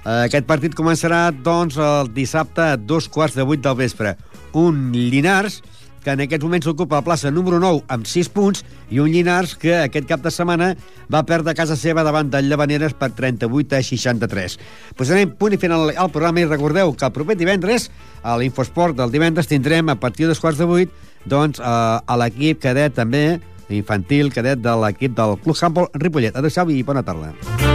Eh, aquest partit començarà, doncs, el dissabte a dos quarts de vuit del vespre. Un Llinars que en aquests moments ocupa la plaça número 9 amb 6 punts, i un Llinars que aquest cap de setmana va perdre casa seva davant del Llavaneres per 38 a 63. Posarem punt i final al programa i recordeu que el proper divendres, a l'Infosport del divendres, tindrem a partir dels quarts de 8 doncs, a, a l'equip cadet també infantil cadet de l'equip del Club Handball Ripollet. Adéu-siau i bona tarda.